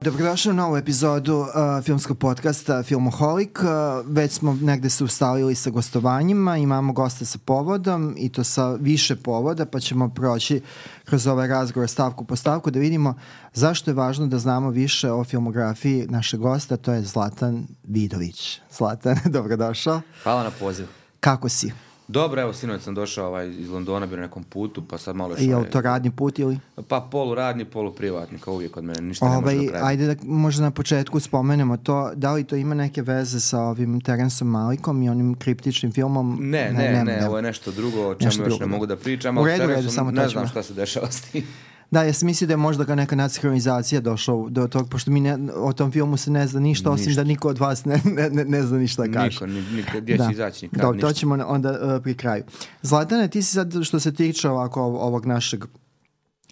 Dobrodošli u novu epizodu uh, filmskog podcasta Filmoholik. Uh, već smo negde se ustalili sa gostovanjima, imamo goste sa povodom i to sa više povoda, pa ćemo proći kroz ovaj razgovor stavku po stavku da vidimo zašto je važno da znamo više o filmografiji našeg gosta, to je Zlatan Vidović. Zlatan, dobrodošao. Hvala na poziv. Kako si? Dobro, evo, sinoć sam došao ovaj, iz Londona, bio na nekom putu, pa sad malo. Je ovaj, li to radni put ili? Pa polu radni, polu privatni, kao uvijek od mene, ništa ne Ovaj, može do kraja. ajde da možda na početku spomenemo to, da li to ima neke veze sa ovim Terensom Malikom i onim kriptičnim filmom? Ne, ne, ne, ovo je nešto drugo o čemu još drugo, ne da. mogu da pričam, U a redu, u Teresom redu, samo ne znam šta se dešava s tim. Da, ja sam mislio da je možda ga neka nadskronizacija došla do tog, pošto mi ne, o tom filmu se ne zna ništa, osim Ništa. da niko od vas ne, ne, ne, ne zna ništa da kaže. Niko, ni, niko, gdje će izaći nikad, Dobro, to ćemo onda uh, pri kraju. Zlatane, ti si sad što se tiče ovako ov- ovog našeg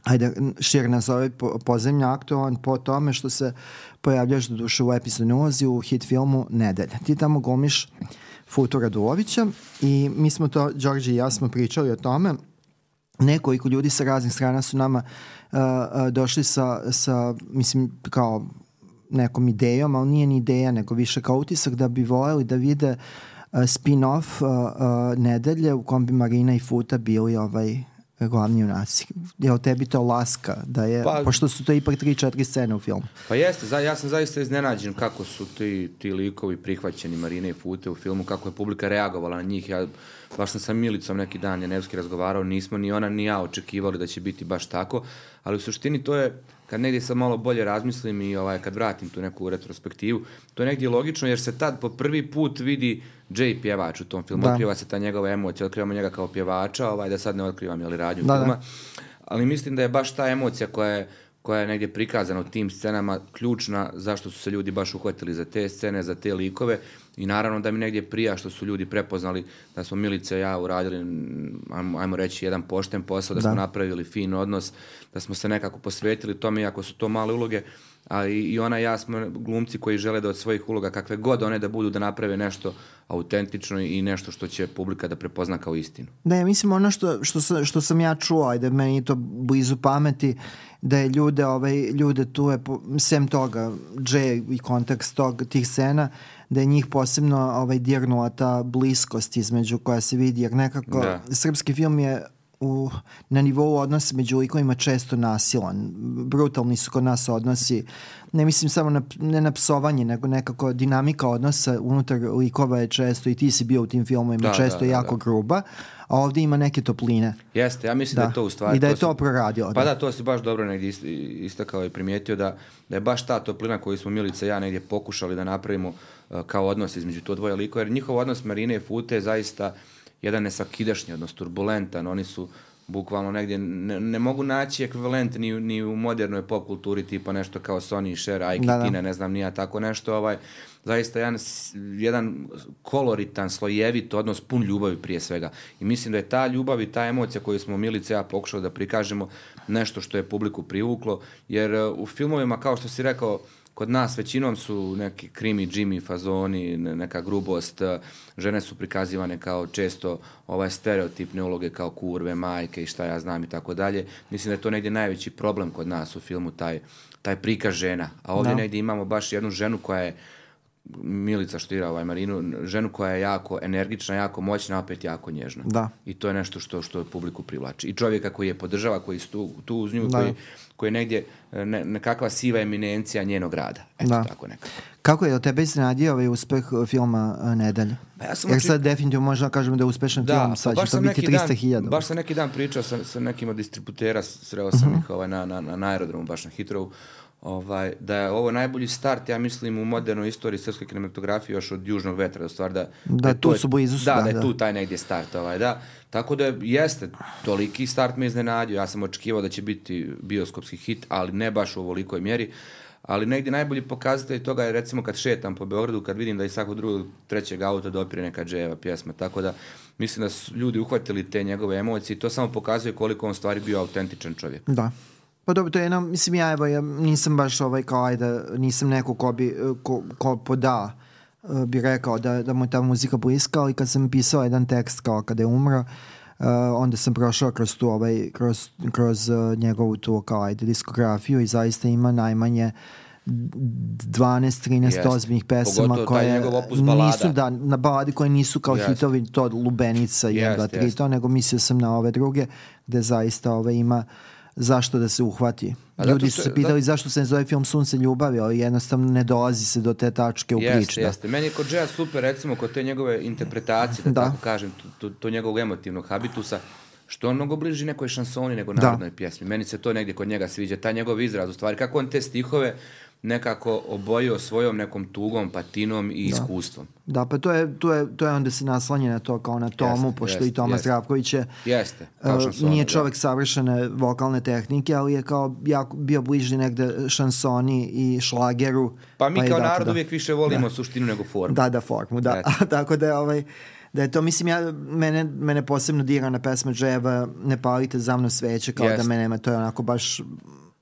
ajde, šir nazove po, pozemlja aktualan po tome što se pojavljaš do duše u epizodnoj ulozi u hit filmu Nedelja. Ti tamo glumiš Futu Radulovića i mi smo to, Đorđe i ja smo pričali o tome nekoliko ljudi sa raznih strana su nama uh, uh, došli sa, sa, mislim, kao nekom idejom, ali nije ni ideja, nego više kao utisak da bi voljeli da vide uh, spin-off uh, uh, nedelje u kom bi Marina i Futa bili ovaj glavni junaci. Je li tebi to laska? Da je, Pa- pošto su to ipak 3-4 scene u filmu. Pa jeste, za, ja sam zaista iznenađen kako su ti, ti likovi prihvaćeni Marine i Fute u filmu, kako je publika reagovala na njih. Ja baš sam sa Milicom neki dan Janevski razgovarao, nismo ni ona ni ja očekivali da će biti baš tako, ali u suštini to je, kad negdje sad malo bolje razmislim i ovaj, kad vratim tu neku retrospektivu, to je negdje logično jer se tad po prvi put vidi Jay pjevač u tom filmu, Da. otkriva se ta njegova emocija, otkrivamo njega kao pjevača, ovaj, da sad ne otkrivam je li radnju Da, da. filma, ali mislim da je baš ta emocija koja je koja je negdje prikazana u tim scenama ključna zašto su se ljudi baš uhvatili za te scene, za te likove i naravno da mi negdje prija što su ljudi prepoznali da smo Milica i ja uradili, ajmo, ajmo reći, jedan pošten posao, da, Da. smo napravili fin odnos, da smo se nekako posvetili tome, iako su to male uloge, i, i ona ja smo glumci koji žele da od svojih uloga, kakve god one da budu, da naprave nešto autentično i nešto što će publika da prepozna kao istinu. Da, ja mislim ono što, što, sam, što sam ja čuo, ajde, meni to blizu pameti, da je ljude, ovaj, ljude tu je, sem toga, J i kontekst tog, tih scena, da je njih posebno ovaj, dirnula ta bliskost između koja se vidi, jer nekako Da. srpski film je u, na nivou odnosa među likovima često nasilan. Brutalni su kod nas odnosi. Ne mislim samo na, ne na psovanje, nego nekako dinamika odnosa unutar likova je često, i ti si bio u tim filmovima, Da, često da, da, jako da. gruba, a ovdje ima neke topline. Jeste, ja mislim da, Da. je to u stvari... I da je su- to proradilo, Pa da. da, to si baš dobro negdje ist- istakao i primijetio da, da je baš ta toplina koju smo Milica i ja negdje pokušali da napravimo uh, kao odnos između to dvoje likova, jer njihov odnos Marine i Fute je zaista jedan nesvakidašnji odnos, turbulentan, oni su bukvalno negdje, ne, ne mogu naći ekvivalent ni, ni u modernoj pop kulturi tipa nešto kao Sony i Cher, Ike Da, da. Tina, ne znam, nija tako nešto, ovaj, zaista jedan, jedan koloritan, slojevit odnos, pun ljubavi prije svega. I mislim da je ta ljubav i ta emocija koju smo Milice ja pokušali da prikažemo nešto što je publiku privuklo, jer e, u filmovima, kao što si rekao, kod nas većinom su neki krimi, Jimmy, fazoni, ne- neka grubost, e, žene su prikazivane kao često ovaj stereotipne uloge kao kurve, majke i šta ja znam i tako dalje. Mislim da je to negdje najveći problem kod nas u filmu, taj, taj prikaz žena. A ovdje Da. negdje imamo baš jednu ženu koja je Milica štira ovaj Marinu, ženu koja je jako energična, jako moćna, opet jako nježna. Da. I to je nešto što što publiku privlači. I čovjeka koji je podržava, koji je tu, tu uz nju, Da. koji, koji je negdje e, ne, nekakva siva eminencija njenog rada. Eto Da. tako nekako. Kako je od tebe iznenadio ovaj uspeh uh, filma uh, Nedelja? Pa ja sam Jer oček- sad definitivno možemo kažemo da je uspešan Da, film, sad pa će to biti neki dan, 300.000. baš sam neki dan pričao sa, sa nekim od distributera, sreo sam ih ovaj, na, na, na, aerodromu, baš na Hitrovu, ovaj, da je ovo najbolji start, ja mislim, u modernoj istoriji srpske kinematografije još od Južnog vetra, da stvar da... Da, je tu su blizu su, da, da, da, je da. tu taj negdje start, ovaj, da. Tako da jeste, toliki start me iznenadio, ja sam očekivao da će biti bioskopski hit, ali ne baš u ovolikoj mjeri, ali negdje najbolji pokazatelj toga je recimo kad šetam po Beogradu, kad vidim da iz svakog drugog, trećeg auta dopire neka dževa pjesma, tako da mislim da su ljudi uhvatili te njegove emocije i to samo pokazuje koliko on stvari bio autentičan čovjek. Da. Pa dobro, to je jedno, mislim ja evo, ja nisam baš ovaj kao ajde, nisam neko ko bi, ko, ko poda uh, bi rekao da, da mu ta muzika bliska, ali kad sam pisao jedan tekst kao kada je umro, onda sam prošao kroz tu ovaj, kroz, kroz uh, njegovu tu kao ajde diskografiju i zaista ima najmanje 12-13 Jeste. ozbiljnih pesama Pogotovo koje nisu da, na baladi koje nisu kao Jeste. hitovi to Lubenica 1, Jeste, 2, 3 jeste. to, nego mislio sam na ove druge gde zaista ove ima zašto da se uhvati. A zato Ljudi su se pitali zašto se ne zove film Sunce ljubavi, ali jednostavno ne dolazi se do te tačke u Jeste, priči. da. jeste. Meni je kod Jaya super, recimo, kod te njegove interpretacije, da, Da. tako kažem, to, to, njegovog emotivnog habitusa, što on mnogo bliži nekoj šansoni nego narodnoj pjesmi. Meni se to negdje kod njega sviđa, taj njegov izraz, u stvari, kako on te stihove nekako obojio svojom nekom tugom, patinom i iskustvom. Da, pa to je, to je, to je onda se naslanja na to kao na Tomu, Jeste, pošto jeste, i Toma jeste. Zdravković je Jeste, Uh, nije da. čovek savršene vokalne tehnike, ali je kao jako bio bliži negde šansoni i šlageru. Pa mi i kao zato narod da. uvijek više volimo suštinu nego formu. Da, da, formu, da. Eto. Tako da je ovaj da je to, mislim, ja, mene, mene posebno dira na pesme Dževa Ne palite za mnom sveće, kao Jeste. da me nema, to je onako baš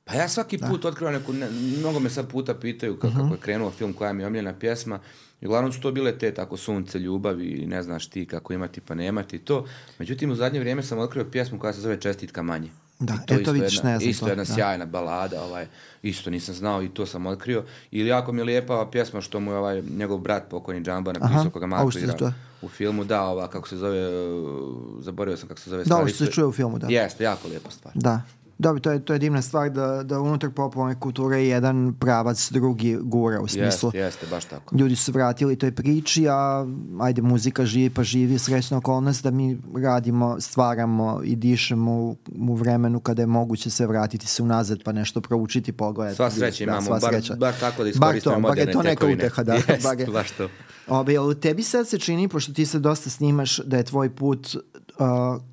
Pa ja svaki put otkrivam neku, ne, mnogo me sad puta pitaju kako, kako je krenuo film, koja mi je omiljena pjesma. I uglavnom su to bile te tako sunce, ljubav i ne znaš ti kako imati pa nemati to. Međutim, u zadnje vrijeme sam otkrio pjesmu koja se zove Čestitka manje. Da, I to isto vidiš, jedna, ne znam Isto to, jedna da. sjajna balada, ovaj, isto nisam znao i to sam otkrio. I jako mi je lijepa pjesma što mu je ovaj, njegov brat pokojni Džamba napisao Aha, koga Marko igra u filmu. Da, ova, kako se zove, uh, zaboravio sam kako se zove. Da, ovo što se čuje u filmu, da. Jeste, jako lijepa stvar. Da. Dobro, to je, to je divna stvar da, da unutar popularne kulture jedan pravac drugi gura u smislu. Jeste, jeste, baš tako. ljudi su vratili toj priči, a ajde muzika živi pa živi, srećna okolnost da mi radimo, stvaramo i dišemo u, u vremenu kada je moguće se vratiti se unazad pa nešto proučiti, pogledati. Sva sreća Da, imamo, sva bar, sreća. bar tako da Bar iskoristimo to, bar je moderne to neka tekovine. uteha, da. Jest, bar je. baš to. Ove, jel tebi sad se čini, pošto ti se dosta snimaš, da je tvoj put uh,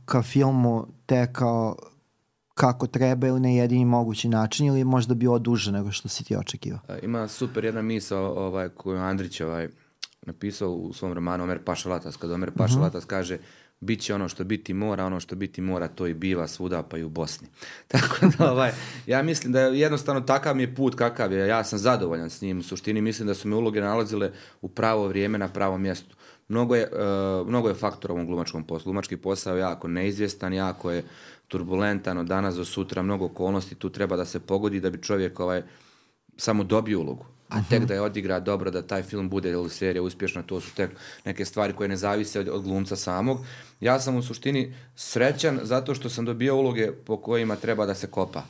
ka filmu tekao kako treba ili na jedini mogući način ili možda bio duže nego što si ti očekivao? A, Ima super jedna misao ovaj, koju Andrić ovaj, napisao u svom romanu Omer Paša Latas, kada Omer Mhm. Latas kaže bit će ono što biti mora, ono što biti mora, to i biva svuda, pa i u Bosni. Tako da, ovaj, ja mislim da je jednostavno takav mi je put kakav je, ja sam zadovoljan s njim, u suštini mislim da su me uloge nalazile u pravo vrijeme na pravom mjestu. Mnogo je, uh, mnogo je faktora u ovom glumačkom poslu. Glumački posao je jako neizvjestan, jako je turbulentan od danas do sutra, mnogo okolnosti tu treba da se pogodi da bi čovjek ovaj, samo dobio ulogu. A tek da je odigra dobro, da taj film bude ili serija uspješna, to su tek neke stvari koje ne zavise od, od glumca samog. Ja sam u suštini srećan zato što sam dobio uloge po kojima treba da se kopa.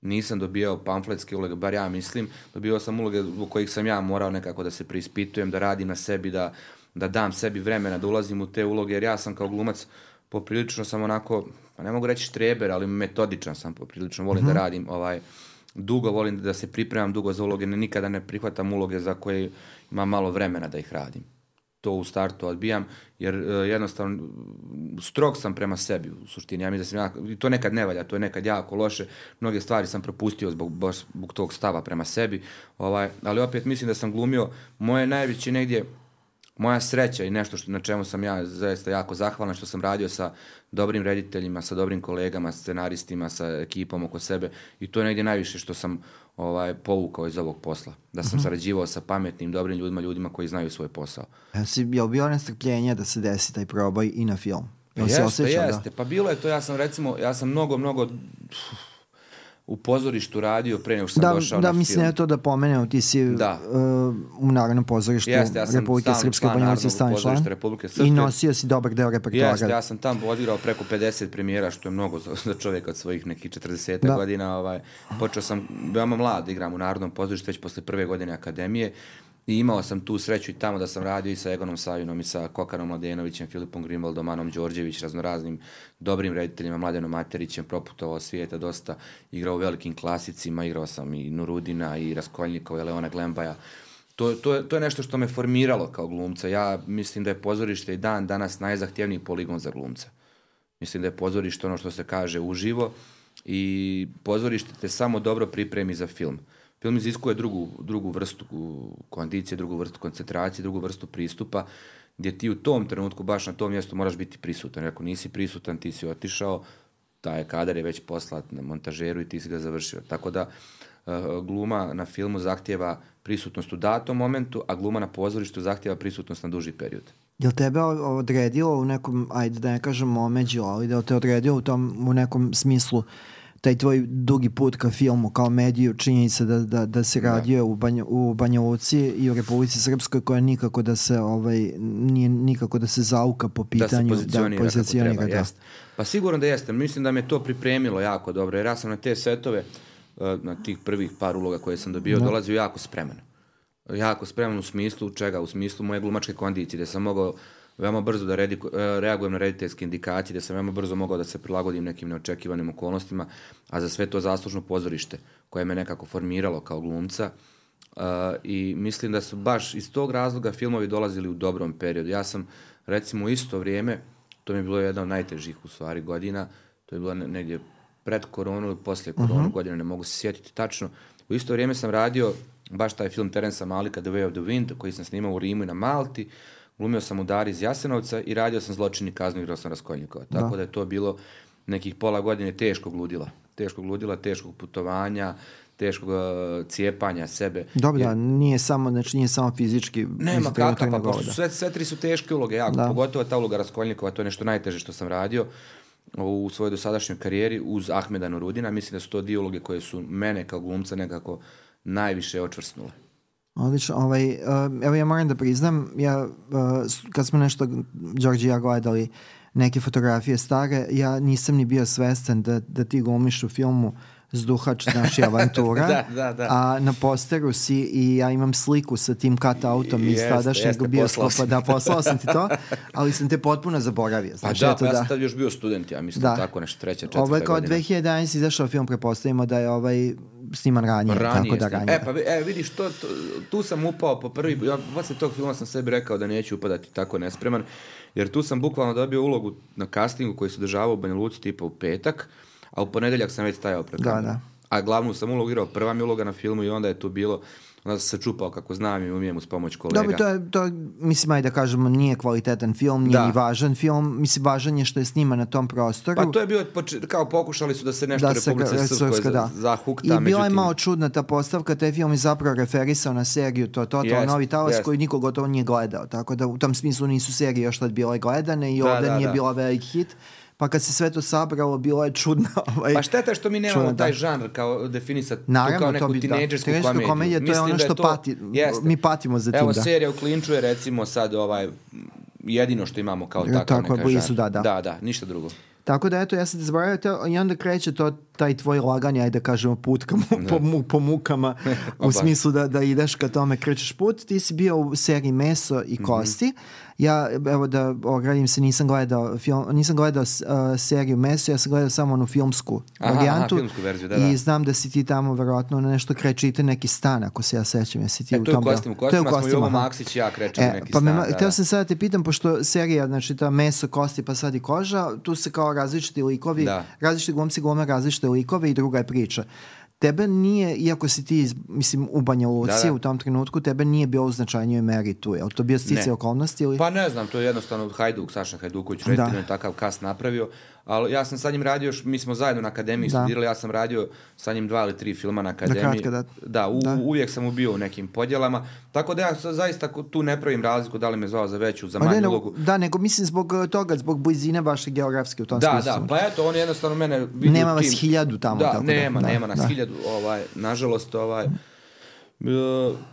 Nisam dobijao pamfletske uloge, bar ja mislim. Dobio sam uloge u kojih sam ja morao nekako da se preispitujem, da radim na sebi, da, da dam sebi vremena, da ulazim u te uloge, jer ja sam kao glumac poprilično sam onako, pa ne mogu reći štreber, ali metodičan sam poprilično, volim da radim ovaj, dugo, volim da se pripremam dugo za uloge, ne, nikada ne prihvatam uloge za koje imam malo vremena da ih radim. To u startu odbijam, jer e, jednostavno strog sam prema sebi u suštini. Ja mislim da sam ja, to nekad ne valja, to je nekad jako loše. Mnoge stvari sam propustio zbog, baš zbog tog stava prema sebi. Ovaj, ali opet mislim da sam glumio moje najveće negdje moja sreća i nešto što, na čemu sam ja zaista jako zahvalan što sam radio sa dobrim rediteljima, sa dobrim kolegama, scenaristima, sa ekipom oko sebe i to je negdje najviše što sam ovaj, povukao iz ovog posla. Da sam sarađivao sa pametnim, dobrim ljudima, ljudima koji znaju svoj posao. Jel si, jel bio nestrpljenja da se desi taj probaj i na film? Jel si jeste, osjećao jeste. Pa bilo je to, ja sam recimo, ja sam mnogo, mnogo pff, u pozorištu radio pre nego što sam Da, došao da na mislim film. je to da pomenemo, ti si Da. uh, u Narodnom pozorištu Jeste, ja sam Republike stalni Srpske Narodnog stalni član i nosio si dobar deo repertoara. Jeste, ja sam tamo odigrao preko 50 premijera, što je mnogo za, za čovjeka od svojih nekih 40 Da. godina. Ovaj, počeo sam veoma mlad da igram u Narodnom pozorištu već posle prve godine akademije i imao sam tu sreću i tamo da sam radio i sa Egonom Savinom i sa Kokarom Mladenovićem, Filipom Grimvaldom, Anom Đorđević, raznoraznim dobrim rediteljima, Mladenom Materićem, proputovao svijeta dosta, igrao u velikim klasicima, igrao sam i Nurudina i Raskoljnikova i Leona Glembaja. To, to, to je nešto što me formiralo kao glumca. Ja mislim da je pozorište i dan danas najzahtjevniji poligon za glumca. Mislim da je pozorište ono što se kaže uživo i pozorište te samo dobro pripremi za film. Film iziskuje drugu, drugu vrstu kondicije, drugu vrstu koncentracije, drugu vrstu pristupa, gdje ti u tom trenutku, baš na tom mjestu, moraš biti prisutan. Ako nisi prisutan, ti si otišao, taj kadar je već poslat na montažeru i ti si ga završio. Tako da eh, gluma na filmu zahtjeva prisutnost u datom momentu, a gluma na pozorištu zahtjeva prisutnost na duži period. Jel tebe odredilo u nekom, ajde da ne kažem omeđilo, ali da te odredilo u tom u nekom smislu taj tvoj dugi put ka filmu kao mediju, činjenica da, da, da se radio u, Banja, u Banja Luci i u Republici Srpskoj koja nikako da se ovaj, nije nikako da se zauka po pitanju da se pozicionira, da, pozicionira kako treba, da. Pa sigurno da jeste. Mislim da me to pripremilo jako dobro, jer ja sam na te setove, eh, na tih prvih par uloga koje sam dobio, dolazio jako spreman. Jako spreman u smislu čega? U smislu moje glumačke kondicije, da sam mogao veoma brzo da redi, eh, reagujem na rediteljske indikacije, da sam veoma brzo mogao da se prilagodim nekim neočekivanim okolnostima, a za sve to zaslužno pozorište koje me nekako formiralo kao glumca. Uh, I mislim da su baš iz tog razloga filmovi dolazili u dobrom periodu. Ja sam, recimo, u isto vrijeme, to mi je bilo jedna od najtežih u stvari godina, to je bilo ne- negdje pred koronu ili poslije koronu godina, ne mogu se sjetiti tačno. U isto vrijeme sam radio baš taj film Terensa Malika The Way of the Wind, koji sam snimao u Rimu i na Malti. Glumio sam u Dari iz Jasenovca i radio sam zločini kaznu igrao sam Raskolnikova. Tako da. je to bilo nekih pola godine teškog ludila. Teškog ludila, teškog putovanja, teškog uh, cijepanja sebe. Dobro, da, nije samo, znači nije samo fizički Nema kakav, pa pošto da. sve, sve tri su teške uloge, jako, Da. pogotovo ta uloga Raskolnikova, to je nešto najteže što sam radio u svojoj dosadašnjoj karijeri uz Ahmeda Nurudina. Mislim da su to dvije uloge koje su mene kao glumca nekako najviše očvrsnule. Odlično, ovaj, uh, evo ja moram da priznam, ja, uh, kad smo nešto, Đorđe i ja gledali neke fotografije stare, ja nisam ni bio svestan da, da ti glumiš u filmu Zduhač naši avantura, Da, da, da. a na posteru si i ja imam sliku sa tim cut autom iz Jeste, tadašnjeg jeste, bioskopa, da poslao sam ti to, ali sam te potpuno zaboravio. Pa Znači, da, eto pa ja sam tad još bio student, ja mislim Da. tako nešto treća, četvrta Ovo je kao godina. 2011 izašao film, prepostavimo da je ovaj sniman ranije, Ranije tako da ranije. E, pa e, vidiš, to, to, tu sam upao po prvi, ja posle tog filma sam sebi rekao da neću upadati tako nespreman, jer tu sam bukvalno dobio ulogu na castingu koji se održavao u Banja Luci tipa u petak, a u ponedeljak sam već stajao pred Da, da. A glavnu sam ulogu igrao, prva mi je uloga na filmu i onda je tu bilo, onda sam se čupao kako znam i umijem uz pomoć kolega. Dobro, to je, to, mislim, ajde da kažemo, nije kvalitetan film, nije Da. ni važan film. Mislim, važan je što je sniman na tom prostoru. Pa to je bio, poč- kao pokušali su da se nešto da ga- Srpskoj da. za, zahukta, I bila je međutim- malo čudna ta postavka, taj film je zapravo referisao na seriju to, to, to Jest, Novi talas jest. koji niko gotovo nije gledao, tako da u tom smislu nisu serije još tad bile gledane i Da, ovde da, nije da. bila velik hit. Pa kad se sve to sabralo, bilo je čudno. Ovaj, Pa šteta je što mi nemamo Čudno, da. taj žanr kao definisati Naravno, kao to neku bi- da. tinejdžersku Tinejdžerska komediju. komedija, to je ono da što pati- Jeste. mi patimo za tim, Evo, da. serija u Klinču je recimo sad ovaj, jedino što imamo kao Ja, takav tako je, neka blizu, žanr. da, da. Da, da, ništa drugo. Tako da eto, ja sam zaboravio to, i onda kreće to, taj tvoj laganje, ajde da kažemo put ka mu, po, mu, po mukama, u smislu da, da ideš ka tome krećeš put. Ti si bio u seriji Meso Mhm. i Kosti. Ja, evo da ogradim se, nisam gledao, film, nisam gledao uh, seriju Meso, ja sam gledao samo onu filmsku Aha, varijantu. aha, filmsku verziju, da, da. I znam da si ti tamo verovatno na nešto krećete neki stan, ako se ja sećam, jesi ti E, u to je u tom kostima. U To je u kostima kostima, Jovo. Maksić i ja krećemo E, neki pa stan. ma- da, hteo da. sam sada da te pitam, pošto serija, znači ta meso, kosti, pa sad i koža, tu se kao različiti likovi, Da. različiti glumci glume različite likove i druga je priča. Tebe nije, iako si ti, mislim, u Banja Luci Da, da. u tom trenutku, tebe nije bio u značajnijoj meri tu. Je li to bio stice okolnosti ili? Pa ne znam, to je jednostavno Hajduk, Saša Hajduković, Da. reditelj je takav kas napravio, ali ja sam sa njim radio, još, mi smo zajedno na akademiji Da. studirali, ja sam radio sa njim dva ili tri filma na akademiji. kratka, da. Da, u, Da. uvijek sam mu bio u nekim podjelama, tako da ja zaista tu ne pravim razliku da li me zvao za veću, za Pa ne, manju nego- ulogu. da, nego mislim zbog uh, toga, zbog blizine vaše geografske u tom Da, smislu. da, pa eto, on je jednostavno mene Nema vas tim- hiljadu tamo, Da, tako da, nema, da, nema nas da. hiljadu, ovaj, nažalost, ovaj, e,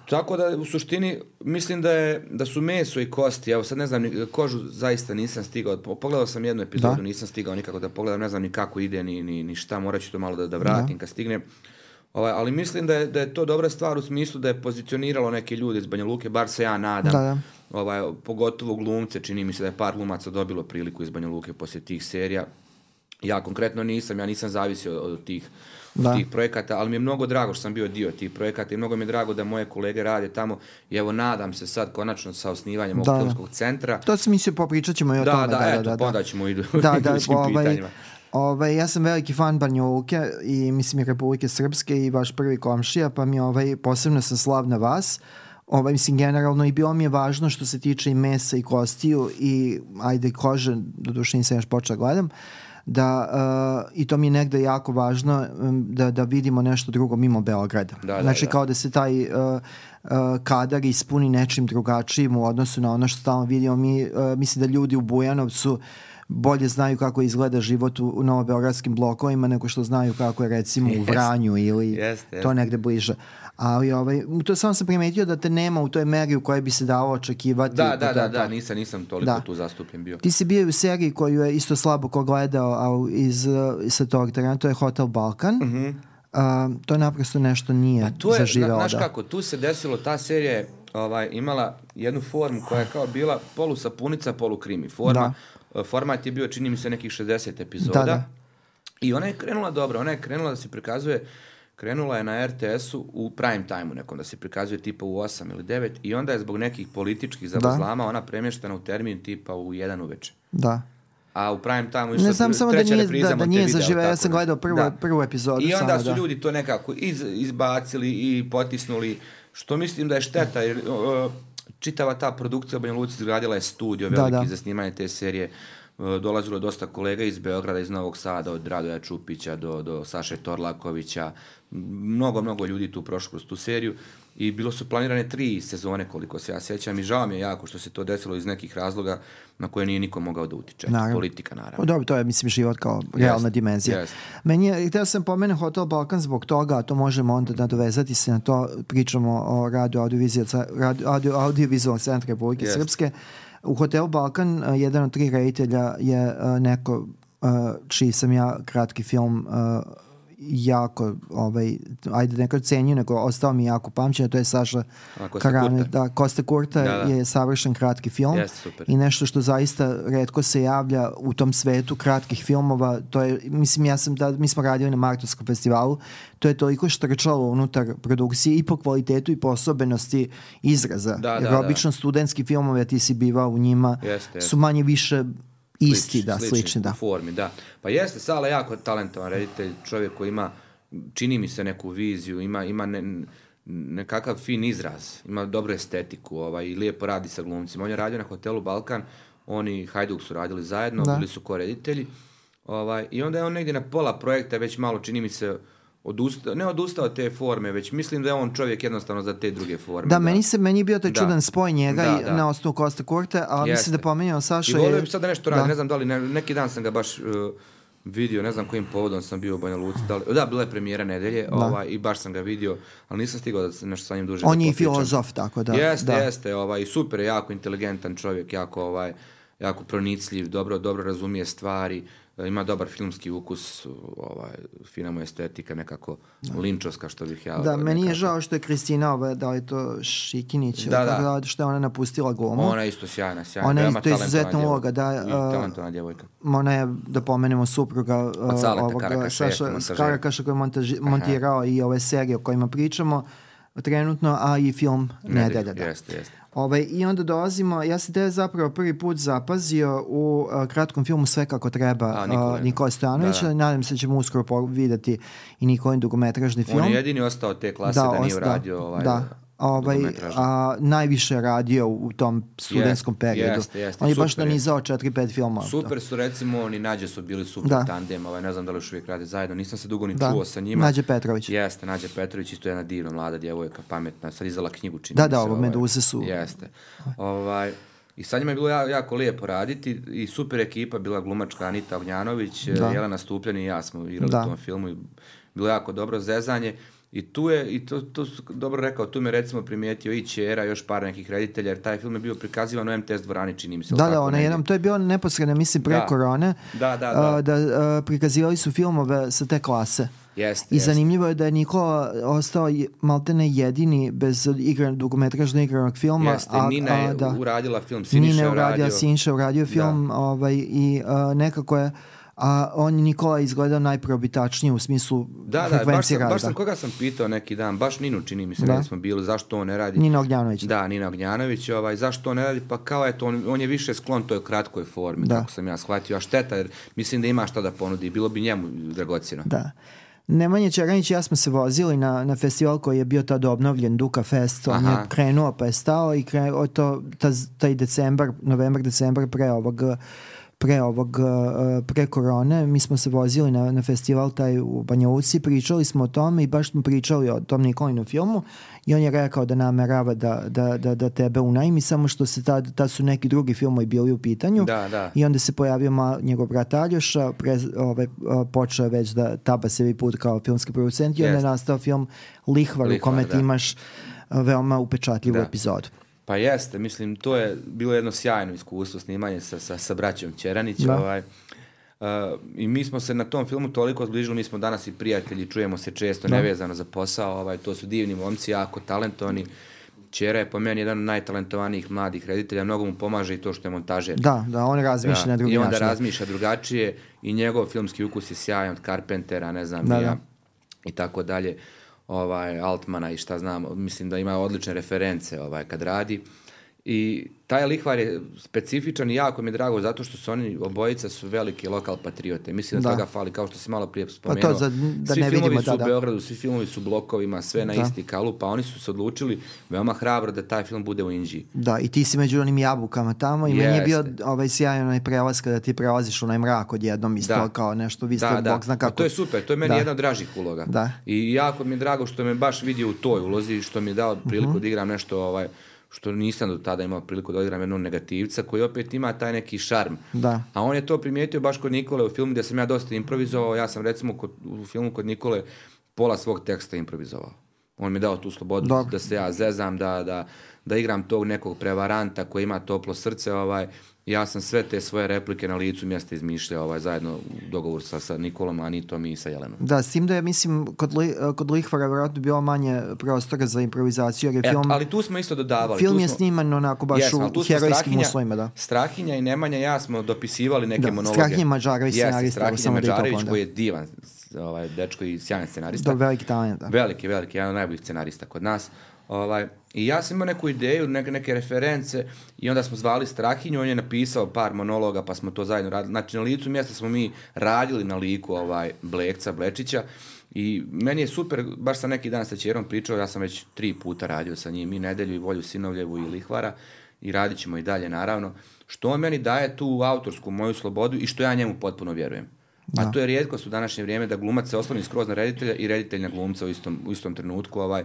tako da u suštini mislim da je da su meso i kosti, evo sad ne znam, kožu zaista nisam stigao, Po- pogledao sam jednu epizodu, Da. nisam stigao nikako da pogledam, ne znam ni kako ide, ni, ni, ni šta, morat ću to malo da, da vratim kad stignem. Ovaj, ali mislim da je, da je to dobra stvar u smislu da je pozicioniralo neke ljude iz Banja Luke, bar se ja nadam. Da, da. Ovaj, pogotovo glumce, čini mi se da je par glumaca dobilo priliku iz Banja Luke poslije tih serija. Ja konkretno nisam, ja nisam zavisio od tih, od Da. tih projekata, ali mi je mnogo drago što sam bio dio tih projekata i mnogo mi je drago da moje kolege rade tamo i evo nadam se sad konačno sa osnivanjem ovog Da, da. filmskog centra. To sam mislio, popričat ćemo i o Da, tome. da, eto, pa onda ćemo idu, da, da, idućim ovaj, pitanjima. ovaj, ja sam veliki fan Banja Luke i mislim i Republike Srpske i vaš prvi komšija, pa mi ovaj, posebno sam slav na vas. Ovaj, mislim, generalno i bilo mi je važno što se tiče i mesa i kostiju i ajde kože, do duše nisam još počela gledam, da, uh, i to mi je negde jako važno um, da, da vidimo nešto drugo mimo Beograda. Da, da, znači da. kao da se taj uh, uh, kadar ispuni nečim drugačijim u odnosu na ono što stalno vidimo. Mi, uh, mislim da ljudi u Bujanovcu bolje znaju kako izgleda život u, u novobeogradskim blokovima nego što znaju kako je recimo u Vranju ili Jeste, to jeste. negde bliže. Ali ovaj, to samo sam primetio da te nema u toj meri u kojoj bi se dalo očekivati. Da, da, da, da, nisam, nisam toliko Da. tu zastupljen bio. Ti si bio u seriji koju je isto slabo ko gledao, a iz, uh, sa tog terena, to je Hotel Balkan. A, to naprosto nešto nije Mhm. A to je, zaživelo. znaš da. kako, tu se desilo, ta serija je ovaj, imala jednu formu koja je kao bila polu sapunica, polu krimi. Forma, e, Format je bio, čini mi se, nekih 60 epizoda. Da, da. I ona je krenula dobro, ona je krenula da se prikazuje, krenula je na RTS-u u prime time-u nekom, da se prikazuje tipa u 8 ili 9 i onda je zbog nekih političkih zavazlama ona premještena u termin tipa u 1 uveče. Da. A u prime time išla Ne znam samo da nije, da, da nije zaživeo. Ja sam da. gledao prvu, Da. prvu epizodu. I onda samo, su da. ljudi to nekako iz, izbacili i potisnuli, što mislim da je šteta, jer uh, čitava ta produkcija u Banja Luci izgradila je studio Da, veliki da. za snimanje te serije. Uh, dolazilo je dosta kolega iz Beograda, iz Novog Sada, od Radoja Čupića do, do Saše Torlakovića. Mnogo, mnogo ljudi tu prošlo kroz tu seriju i bilo su planirane tri sezone koliko se ja sjećam i žao mi je jako što se to desilo iz nekih razloga na koje nije niko mogao da utiče. Naravno. Politika naravno. Pa dobro, to je, mislim, život kao realna Jeste, dimenzija. jeste. Meni je, htio sam pomenuti Hotel Balkan zbog toga, a to možemo onda nadovezati se na to, pričamo o radio audiovizualnog audio, audiovizualnog centra Republike Jeste. Srpske. U Hotel Balkan a, jedan od tri reditelja je a, neko a, čiji sam ja kratki film a, jako, ovaj, ajde neko cenio, nego ostao mi jako pamćen, to je Saša Karame, da, Kosta Kurta Da, da. je savršen kratki film Jeste, super. i nešto što zaista redko se javlja u tom svetu kratkih filmova, to je, mislim, ja sam da, mi smo radili na Martovskom festivalu, to je toliko štrčalo unutar produkcije i po kvalitetu i po osobenosti izraza. Da, Jer da, da. obično studentski filmovi, a ti si bivao u njima, Jeste, su manje više isti, Slični, da, slični, da. Formi, da. Pa jeste, Sala jako talentovan reditelj, čovjek koji ima, čini mi se neku viziju, ima, ima ne, nekakav fin izraz, ima dobru estetiku ovaj, i lijepo radi sa glumcima. On je radio na hotelu Balkan, oni Hajduk su radili zajedno, Da. bili su ko-reditelji. Ovaj, I onda je on negdje na pola projekta, već malo čini mi se, odustao, ne odustao od te forme, već mislim da je on čovjek jednostavno za te druge forme. Da, meni se meni bio taj Da. čudan spoj njega Da, i da. na osnovu Kosta Kurte, a mislim Jeste. da pomenjao I Saša volio je... bi sad da nešto radi, ne znam da li, ne, neki dan sam ga baš uh, vidio, ne znam kojim povodom sam bio u Banja Luci, da, li, da, bila je premijera nedelje ovaj, i baš sam ga vidio, ali nisam stigao da se nešto sa njim duže On da je i filozof, tako da. Jeste, da. jeste, ovaj, i super jako inteligentan čovjek, jako, ovaj, jako pronicljiv, dobro, dobro razumije stvari, e, ima dobar filmski ukus, ovaj, fina mu estetika, nekako linčovska, što bih ja... Da, meni je nekako- žao što je Kristina, ova, da li to Šikinić, Da, da, da. da. što je ona napustila glumu. Ona je isto sjajna, sjajna. Ona je isto izuzetna uloga, da. I a- talentovana djevojka. Ona je, da pomenemo, supruga uh, Saleta ovog Karakaša, Saša. Karakaša koji je montaži, montirao i ove serije o kojima pričamo trenutno, a i film Nedelja. Da. Jeste, jeste. Ovaj, I onda dolazimo, ja sam te zapravo prvi put zapazio u uh, kratkom filmu Sve kako treba A, Nikole. Nikola Stojanovića. Da, da. Nadam se da ćemo uskoro videti i Nikolin dugometražni film. On je jedini ostao te klase da, nije os- uradio ovaj, da. Ovaj, a, najviše radio u tom studentskom periodu. jeste, jeste, On je baš super je. nanizao 4-5 filmova. Super su recimo, oni Nađe su bili super Da. tandem, ovaj, ne znam da li još uvijek rade zajedno, nisam se dugo ni Da. čuo sa njima. Nađe Petrović. Jeste, Nađe Petrović, isto jedna divna mlada djevojka, pametna, sad izdala knjigu čini Da, da, ovo, ovaj. Meduze su- Jeste. Ovaj, I sa njima je bilo ja- jako lijepo raditi i super ekipa, bila glumačka Anita Ognjanović, Da. Jelena Stupljan i ja smo igrali Da. u tom filmu i bilo jako dobro zezanje. I tu je, i to, to su dobro rekao, tu me recimo primijetio i Čera, još par nekih reditelja, jer taj film je bio prikazivan u MTS dvorani, čini mi se. Da, da, ona jednom, to je bilo neposredno, mislim, pre Da. korone, Da, da, a, da. da a, prikazivali su filmove sa te klase. Jeste, I jeste. zanimljivo je da je Nikola ostao maltene jedini bez igran, dugometražno igranog filma. Jeste, Nina je uradila film, Siniša Nina je je uradio, je uradio film ovaj, i a, nekako je a on je Nikola izgledao najprobitačnije u smislu Da, da, baš rada. baš sam, koga sam pitao neki dan, baš Ninu čini mi se, Da. da. smo bili, zašto on ne radi. Nina Ognjanović. Da, Nina Ognjanović, ovaj, zašto on ne radi, pa kao eto, on, on je više sklon toj kratkoj formi, Da. kako sam ja shvatio, a šteta, jer mislim da ima šta da ponudi, bilo bi njemu dragocjeno. Da. Nemanja Čeranić i ja smo se vozili na, na festival koji je bio tad obnovljen, Duka Fest. On je Aha. krenuo pa je stao i krenuo to, ta, taj decembar, novembar, decembar pre ovog pre ovog, uh, pre korone, mi smo se vozili na, na festival taj u Banja Luci, pričali smo o tome i baš smo pričali o tom Nikolinu filmu i on je rekao da namerava da, da, da, da tebe unajmi, samo što se tad, tad su neki drugi filmovi bili u pitanju Da, da. i onda se pojavio ma, njegov brat Aljoša, pre, ovaj, počeo je već da taba sebi put kao filmski producent i onda je Jeste. nastao film Lihvar, u Lihvar, kome da. ti imaš veoma upečatljivu Da. epizodu. Pa jeste, mislim, to je bilo jedno sjajno iskustvo snimanje sa, sa, sa braćom Ćeranić. Da. Ovaj, Uh, I mi smo se na tom filmu toliko zbližili, mi smo danas i prijatelji, čujemo se često Da. nevezano za posao, ovaj, to su divni momci, jako talentovani. Ćera je po meni jedan od najtalentovanijih mladih reditelja, mnogo mu pomaže i to što je montažer. Da, da, on razmišlja na drugi I onda način. razmišlja drugačije i njegov filmski ukus je sjajan od Carpentera, ne znam, Da, ja, da. i tako dalje, ovaj, Altmana i šta znam, mislim da ima odlične reference ovaj, kad radi. I taj lihvar je specifičan i jako mi je drago zato što su oni obojica su veliki lokal patriote. Mislim da, Da. toga fali, kao što si malo prije Pa spomenuo. to za- da svi ne filmovi vidimo, su da, u da. Beogradu, svi filmovi su u blokovima, sve na Da. isti kalup, pa oni su se odlučili veoma hrabro da taj film bude u Inđiji. Da, i ti si među onim jabukama tamo i meni je bio Jeste. ovaj sjajan onaj prelaz kada ti prelaziš onaj mrak odjednom isto Da. kao nešto, vi ste, Da, da. Zna Pa kako. To je super, to je meni Da. jedna od dražih uloga. Da. I jako mi je drago što me baš vidio u toj ulozi, što mi je dao priliku Mhm. da igram nešto ovaj, što nisam do tada imao priliku da igram jednog negativca koji opet ima taj neki šarm. Da. A on je to primijetio baš kod Nikole u filmu gdje sam ja dosta improvizovao. Ja sam recimo kod, u filmu kod Nikole pola svog teksta improvizovao. On mi je dao tu slobodu Dobro. da se ja zezam, da, da, da igram tog nekog prevaranta koji ima toplo srce. Ovaj. Ja sam sve te svoje replike na licu mjesta izmišljao ovaj, zajedno u dogovor sa, sa Nikolom, Anitom i sa Jelenom. Da, s tim da je, mislim, kod, li, kod Lihvara vjerojatno bilo manje prostora za improvizaciju, jer je E, film, ali tu smo isto dodavali. film je smo- sniman onako baš Jesmo, u herojskim uslovima, da. Strahinja i Nemanja ja smo dopisivali neke Da, monologe. Strahinja Mađarović, Jeste, scenarista, Strahinja samo da koji je divan ovaj, dečko i sjajan scenarista. Da, veliki talent, da. Veliki, veliki, jedan od najboljih scenarista kod nas. Ovaj, I ja sam imao neku ideju, neke, neke reference i onda smo zvali Strahinju, on je napisao par monologa pa smo to zajedno radili. Znači na licu mjesta smo mi radili na liku ovaj, Blekca, Blečića i meni je super, baš sam neki dan sa Ćerom pričao, ja sam već tri puta radio sa njim i Nedelju i Volju Sinovljevu i Lihvara i radit ćemo i dalje naravno. Što on meni daje tu autorsku moju slobodu i što ja njemu potpuno vjerujem. A to je rijetkost u današnje vrijeme da glumac se osloni skroz na reditelja i reditelj na glumca u istom, u istom trenutku. Ovaj,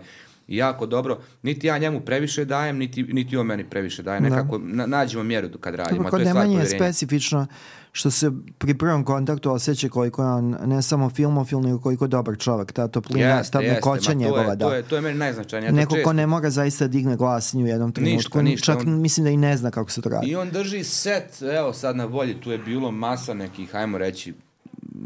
I jako dobro, niti ja njemu previše dajem, niti, niti on meni previše daje. Nekako na, nađemo mjeru kad radimo. Dobro, kod Nemanje je specifično što se pri prvom kontaktu osjeća koliko je on ne samo filmofil, nego koliko je dobar čovjek. Ta toplina, Jeste, ta to njegova, je, da. To je, to je meni najznačajnije. Neko ko često- ne mora zaista da digne glas ni u jednom trenutku. Ništa, ništa, Čak on- mislim da i ne zna kako se to radi. I on drži set, evo sad na volji, tu je bilo masa nekih, ajmo reći,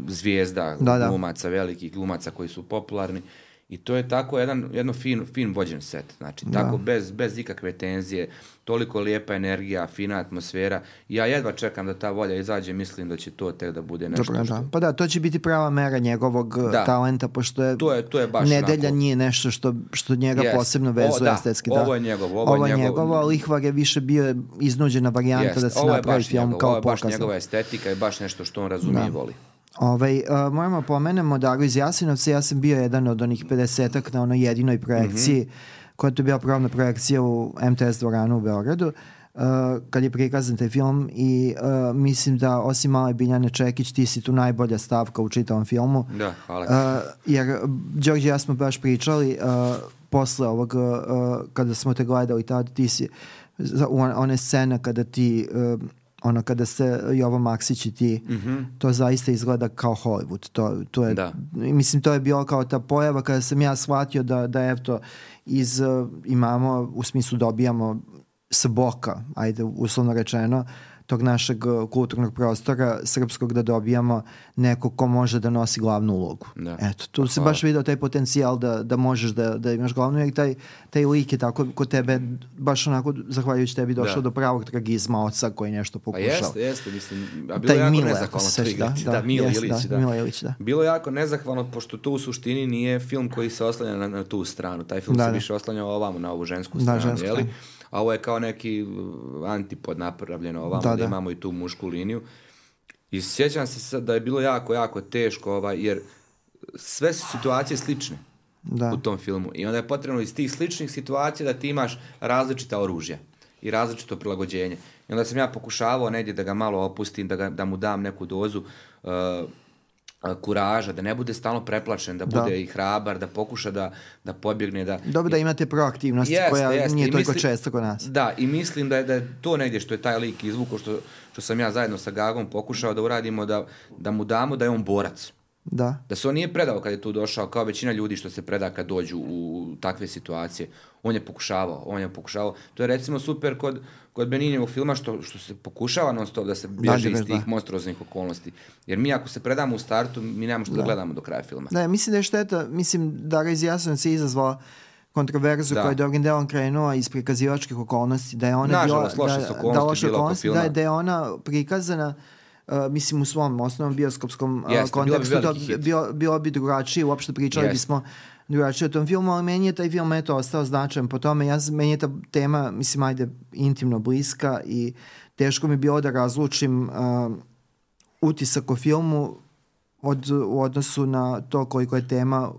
zvijezda, Da, da. glumaca, velikih glumaca koji su popularni. I to je tako jedan, jedno fin, fin vođen set. Znači, tako bez, bez ikakve tenzije, toliko lijepa energija, fina atmosfera. Ja jedva čekam da ta volja izađe, mislim da će to tek da bude nešto Dobro, što... da. Pa da, to će biti prava mera njegovog uh, Da. talenta, pošto je, To je- to je baš nedelja nije nešto što, što njega Jest. posebno O, vezuje da. estetski. Ovo je njegovo, ovo je je njegovo. njegovo, a Lihvar je više bio iznuđena varijanta Jest, da se ovo napravi film njegov, kao ovo je baš pokazno. njegova estetika i baš nešto što on razumije i voli. Ovaj, uh, moramo pomenemo Daru iz Jasinovca, ja sam bio jedan od onih 50-ak na onoj jedinoj projekciji, Mhm. koja je to bila pravna projekcija u MTS dvoranu u Beogradu, uh, kad je prikazan taj film i uh, mislim da osim male Biljane Čekić ti si tu najbolja stavka u čitavom filmu. Da, hvala. Uh, jer Đorđe i ja smo baš pričali uh, posle ovog, uh, kada smo te gledali tad, ti si za- u on- one scene kada ti uh, ono kada se Jovo Maksić i ti to zaista izgleda kao Hollywood to, to je, Da. mislim to je bilo kao ta pojava kada sam ja shvatio da, da eto iz uh, imamo u smislu dobijamo s boka ajde uslovno rečeno tog našeg uh, kulturnog prostora srpskog da dobijamo nekog ko može da nosi glavnu ulogu. Da. Eto, tu se baš video taj potencijal da, da možeš da, da imaš glavnu jer taj, taj lik je tako kod tebe baš onako zahvaljujući tebi došao Da. do pravog tragizma oca koji nešto Pa pokušao. jeste, jeste, mislim, a bilo Taj jako Mile, nezahvalno to da, da, Da, Mile jeste, Ilić, da, da. Mile Ilić, da. Bilo jako nezahvalno, pošto to u suštini nije film koji se oslanja na, na tu stranu. Taj film Da, se da. više oslanjao ovamo, na ovu žensku Da, stranu, žensku jeli? stranu. A ovo je kao neki uh, antipod napravljeno ovamo, Da, da, da. imamo i tu mušku liniju. I sjećam se sad da je bilo jako, jako teško, ovaj, jer sve su situacije slične Da. u tom filmu. I onda je potrebno iz tih sličnih situacija da ti imaš različita oružja i različito prilagođenje. I onda sam ja pokušavao negdje da ga malo opustim, da, ga, da mu dam neku dozu uh, kuraža, da ne bude stalno preplašen, da bude da. i hrabar, da pokuša da, da pobjegne. Da... Dobro da imate proaktivnost jeste, koja jeste. nije toliko često kod nas. Da, i mislim da je, da je to negdje što je taj lik izvuko, što, što sam ja zajedno sa Gagom pokušao da uradimo, da, da mu damo da je on borac. Da. Da se on nije predao kad je tu došao, kao većina ljudi što se preda kad dođu u takve situacije. On je pokušavao, on je pokušavao. To je recimo super kod, kod Beninjevog filma što, što se pokušava non stop da se bježe iz tih da. monstruoznih okolnosti. Jer mi ako se predamo u startu, mi nemamo što da, da gledamo do kraja filma. Da, mislim da je šteta, mislim da razjasno se izazvala kontroverzu da. koja je dobrim delom krenuo iz prikazivačkih okolnosti, da je ona Nažalost, bila, loše da, okolnosti, da, okolnosti, da, je, da je ona prikazana Uh, mislim u svom osnovnom bioskopskom uh, Jeste, kontekstu bilo bi, to bilo, bilo bi drugačije, uopšte pričali Jeste. bismo drugačije o tom filmu, ali meni je taj film eto ostao značajan po tome, ja, meni je ta tema, mislim, ajde, intimno bliska i teško mi bilo da razlučim uh, utisak o filmu od, u odnosu na to koliko je tema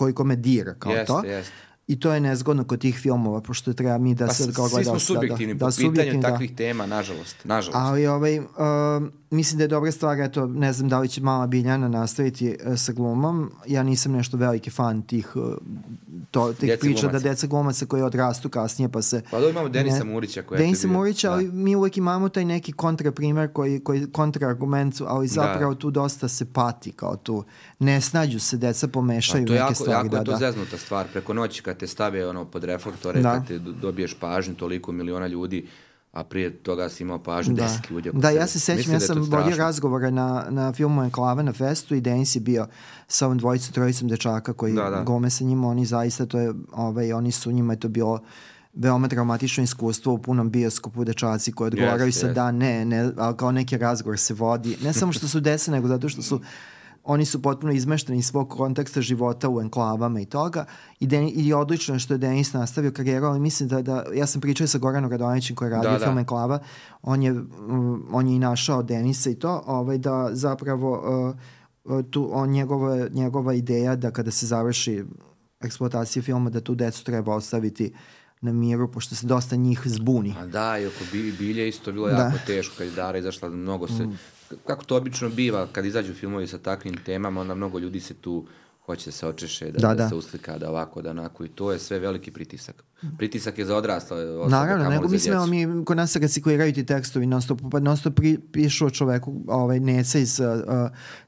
koliko me dira kao jest, to. Jest. I to je nezgodno kod tih filmova, pošto treba mi da pa, se kao. Svi smo subjektivni da, da, po pitanju subjektivni, da. takvih da. tema, nažalost. nažalost. Ali ovaj, uh, mislim da je dobra stvar, eto, ne znam da li će mala Biljana nastaviti uh, sa glumom. Ja nisam nešto veliki fan tih, uh, to, tih Djece priča glumaca. da deca glumaca koji odrastu kasnije pa se... Pa da imamo Denisa ne, Murića koja Denisa je Murića, da. ali mi uvek imamo taj neki kontraprimer koji, koji kontraargument, ali da. zapravo da. tu dosta se pati kao tu. Ne snađu se, deca pomešaju neke jako, stvari. Jako da, je to da. zeznuta stvar. Preko noći kad te stave ono, pod reflektore, da. kad te dobiješ pažnju toliko miliona ljudi, a prije toga si imao pažnju da. deset ljudi. Da, ja se sećam, ja da sam vodio razgovore na, na filmu Enklava na festu i Denis je bio sa ovom dvojicom, trojicom dečaka koji da, da. gome sa njima, oni zaista to je, ovaj, oni su njima je to bilo veoma traumatično iskustvo u punom bioskopu dečaci koji odgovaraju yes, sa yes. da, ne, ne, ali kao neki razgovor se vodi. Ne samo što su dese, nego zato što su oni su potpuno izmešteni iz svog konteksta života u enklavama i toga i, Den, i odlično što je Denis nastavio karijeru, ali mislim da, da ja sam pričao sa Goranom Radonićem koji je radio da, da. film. Enklava, on je, um, on je i našao Denisa i to, ovaj, da zapravo uh, tu, on, njegova, njegova ideja da kada se završi eksploatacija filma da tu decu treba ostaviti na miru, pošto se dosta njih zbuni. A da, i oko bilje isto bilo da. jako teško kad je Dara izašla, mnogo se, mm kako to obično biva kad izađu filmovi sa takvim temama, onda mnogo ljudi se tu hoće da se očeše, da, da, da, da. se uslika, da ovako, da onako i to je sve veliki pritisak. Pritisak je za odrasle osobe. Naravno, nego mislim, evo mi, kod nas se recikliraju ti tekstovi, non stop, pa non stop pri, pišu o čoveku, ovaj, Neca iz uh,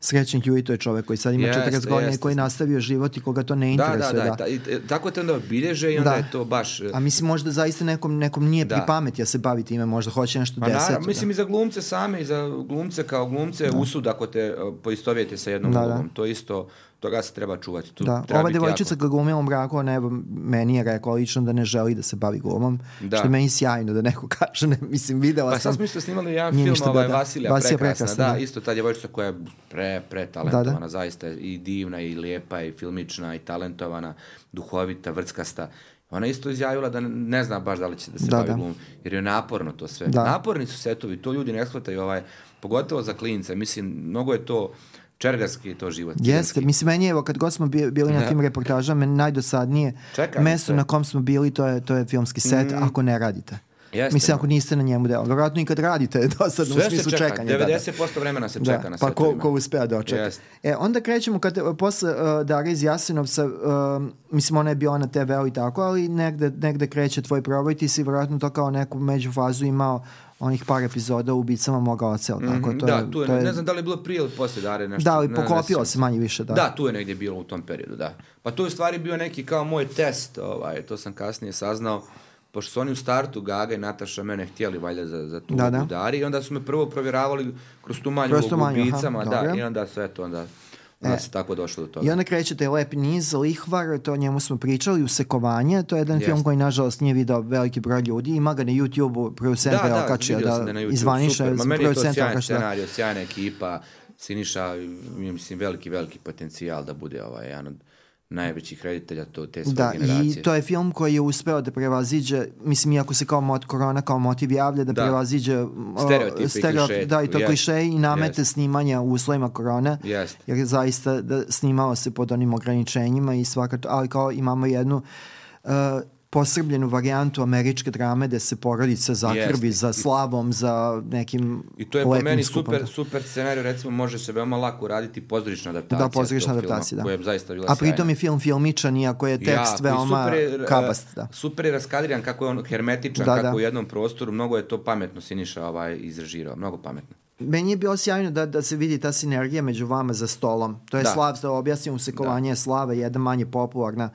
Srećnih ljudi, to je čovek koji sad ima jest, 40 godina i koji nastavio život i koga to ne interesuje. Da, da, da. da. I, tako te onda obilježe i onda da. je to baš... A mislim, možda zaista nekom, nekom nije da. pri pameti ja se bavi time, možda hoće nešto pa, deset. Naravno, mislim da. i za glumce same, i za glumce kao glumce, da. usud ako te uh, poistovijete sa jednom da, da. Da. To isto toga se treba čuvati. Tu da, treba ova devojčica kad glumila u mraku, ona meni je rekla lično da ne želi da se bavi glumom, da. što je meni sjajno da neko kaže, ne, mislim, videla pa, sam. Pa sad smo snimali jedan film, ovaj, da, Vasilija, Vasilija prekrasna, prekrasna da, da, isto ta devojčica koja je pre, pre talentovana, da, da. zaista i divna, i lijepa, i filmična, i talentovana, duhovita, vrckasta. Ona isto izjavila da ne zna baš da li će da se da, bavi da. glumom, jer je naporno to sve. Da. Naporni su setovi, to ljudi ne shvataju, ovaj, pogotovo za klince, mislim, mnogo je to Čergarski je to život. Jeste, mislim, meni evo, kad god smo bili na da. tim reportažama, najdosadnije Čekam mesto se. na kom smo bili, to je, to je filmski set, mm. ako ne radite. Jeste. Mislim, ako niste na njemu deo. Vjerojatno i kad radite, dosadno Sve u smislu čeka. čekanja. 90% da, da. vremena se čeka da, na Pa ko, ko uspea da očeka. Yes. E, onda krećemo, kad, posle uh, Dara iz Jasenovca, uh, mislim, ona je bila na TV-u i tako, ali negde, negde kreće tvoj proboj, ti si vjerojatno to kao neku međufazu imao onih par epizoda u ubicama moga oca, mm -hmm, tako? To da, je, tu je, to je, ne znam da li je bilo prije ili posle Dare nešto. Da, ali poklopilo se manje više, da. Da, tu je negdje bilo u tom periodu, da. Pa to je u stvari bio neki kao moj test, ovaj, to sam kasnije saznao, pošto su oni u startu, Gaga i Nataša mene htjeli valjda za, za tu da, da. Dari, i onda su me prvo provjeravali kroz tu manju kroz manju, ubicama, aha, da, i onda sve to, onda Onda e, se tako došlo do toga. I onda krećete Lep niz, Lihvar, to o njemu smo pričali, Usekovanje, to je jedan Jest. film koji nažalost nije video veliki broj ljudi, ima ga na YouTube-u, producent da, da, okačio da, da, da izvaniša. Ma meni je to sjajan da- scenario, sjajna ekipa, Siniša, mislim, veliki, veliki potencijal da bude ovaj jedan od najvećih reditelja to, te svoje da, generacije. i to je film koji je uspeo da prevaziđe, mislim, iako se kao mot, korona kao motiv javlja, da, da. prevaziđe stereotipi stereo, klišeji. Da, i to yes. kliše i namete yes. snimanja u uslovima korone, yes. jer zaista da, snimao se pod onim ograničenjima i svaka, ali kao imamo jednu uh, posrbljenu varijantu američke drame gde se porodica zakrvi Jeste. za slavom, za nekim I to je po meni skupom. super, super scenarij, recimo može se veoma lako uraditi pozorišna adaptacija. Da, pozorišna adaptacija, filma, da. Koja je zaista bila A pritom sjajna. je film filmičan, iako je tekst i veoma super e, kabast. Da. Super je raskadriran, kako je on hermetičan, Da, kako da. u jednom prostoru, mnogo je to pametno Siniša ovaj, izrežirao, mnogo pametno. Meni je bilo sjajno da, da se vidi ta sinergija među vama za stolom. To je Da. slav, da objasnim usekovanje da. slave, jedna manje popularna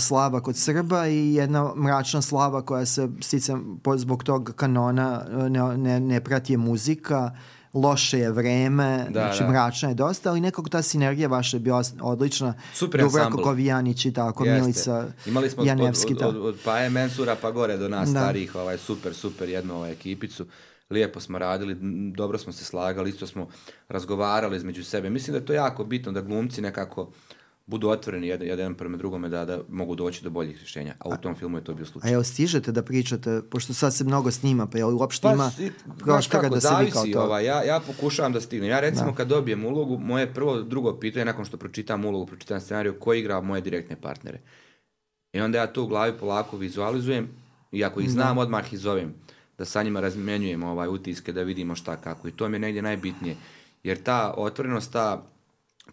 slava kod Srba i jedna mračna slava koja se sticam zbog tog kanona ne, ne, ne prati je muzika, loše je vreme, Da, znači da. mračna je dosta, ali nekako ta sinergija vaša je bila odlična. Super Dubravko ansambl. Kovijanić i tako, Jeste. Milica Imali smo Janevski. od, da. od, od, od Paje Mensura pa gore do nas Da. starih, ovaj, super, super jednu ovaj, ekipicu. Lijepo smo radili, dobro smo se slagali, isto smo razgovarali između sebe. Mislim da je to jako bitno da glumci nekako budu otvoreni jedan, jedan prema drugome da, da mogu doći do boljih rješenja. A u tom filmu je to bio A slučaj. jel stižete da pričate, pošto sad se mnogo snima, pa jel uopšte ima si- prostora da se vi kao to... Ovaj, ja, ja pokušavam da stignem. Ja recimo kad dobijem ulogu, moje prvo, drugo pitanje, nakon što pročitam ulogu, pročitam scenariju, ko igra moje direktne partnere. I onda ja to u glavi polako vizualizujem i ako ih znam, odmah ih zovem. Da sa njima razmenjujem ovaj utiske, da vidimo šta kako. I to mi je negdje najbitnije. Jer ta otvorenost, ta,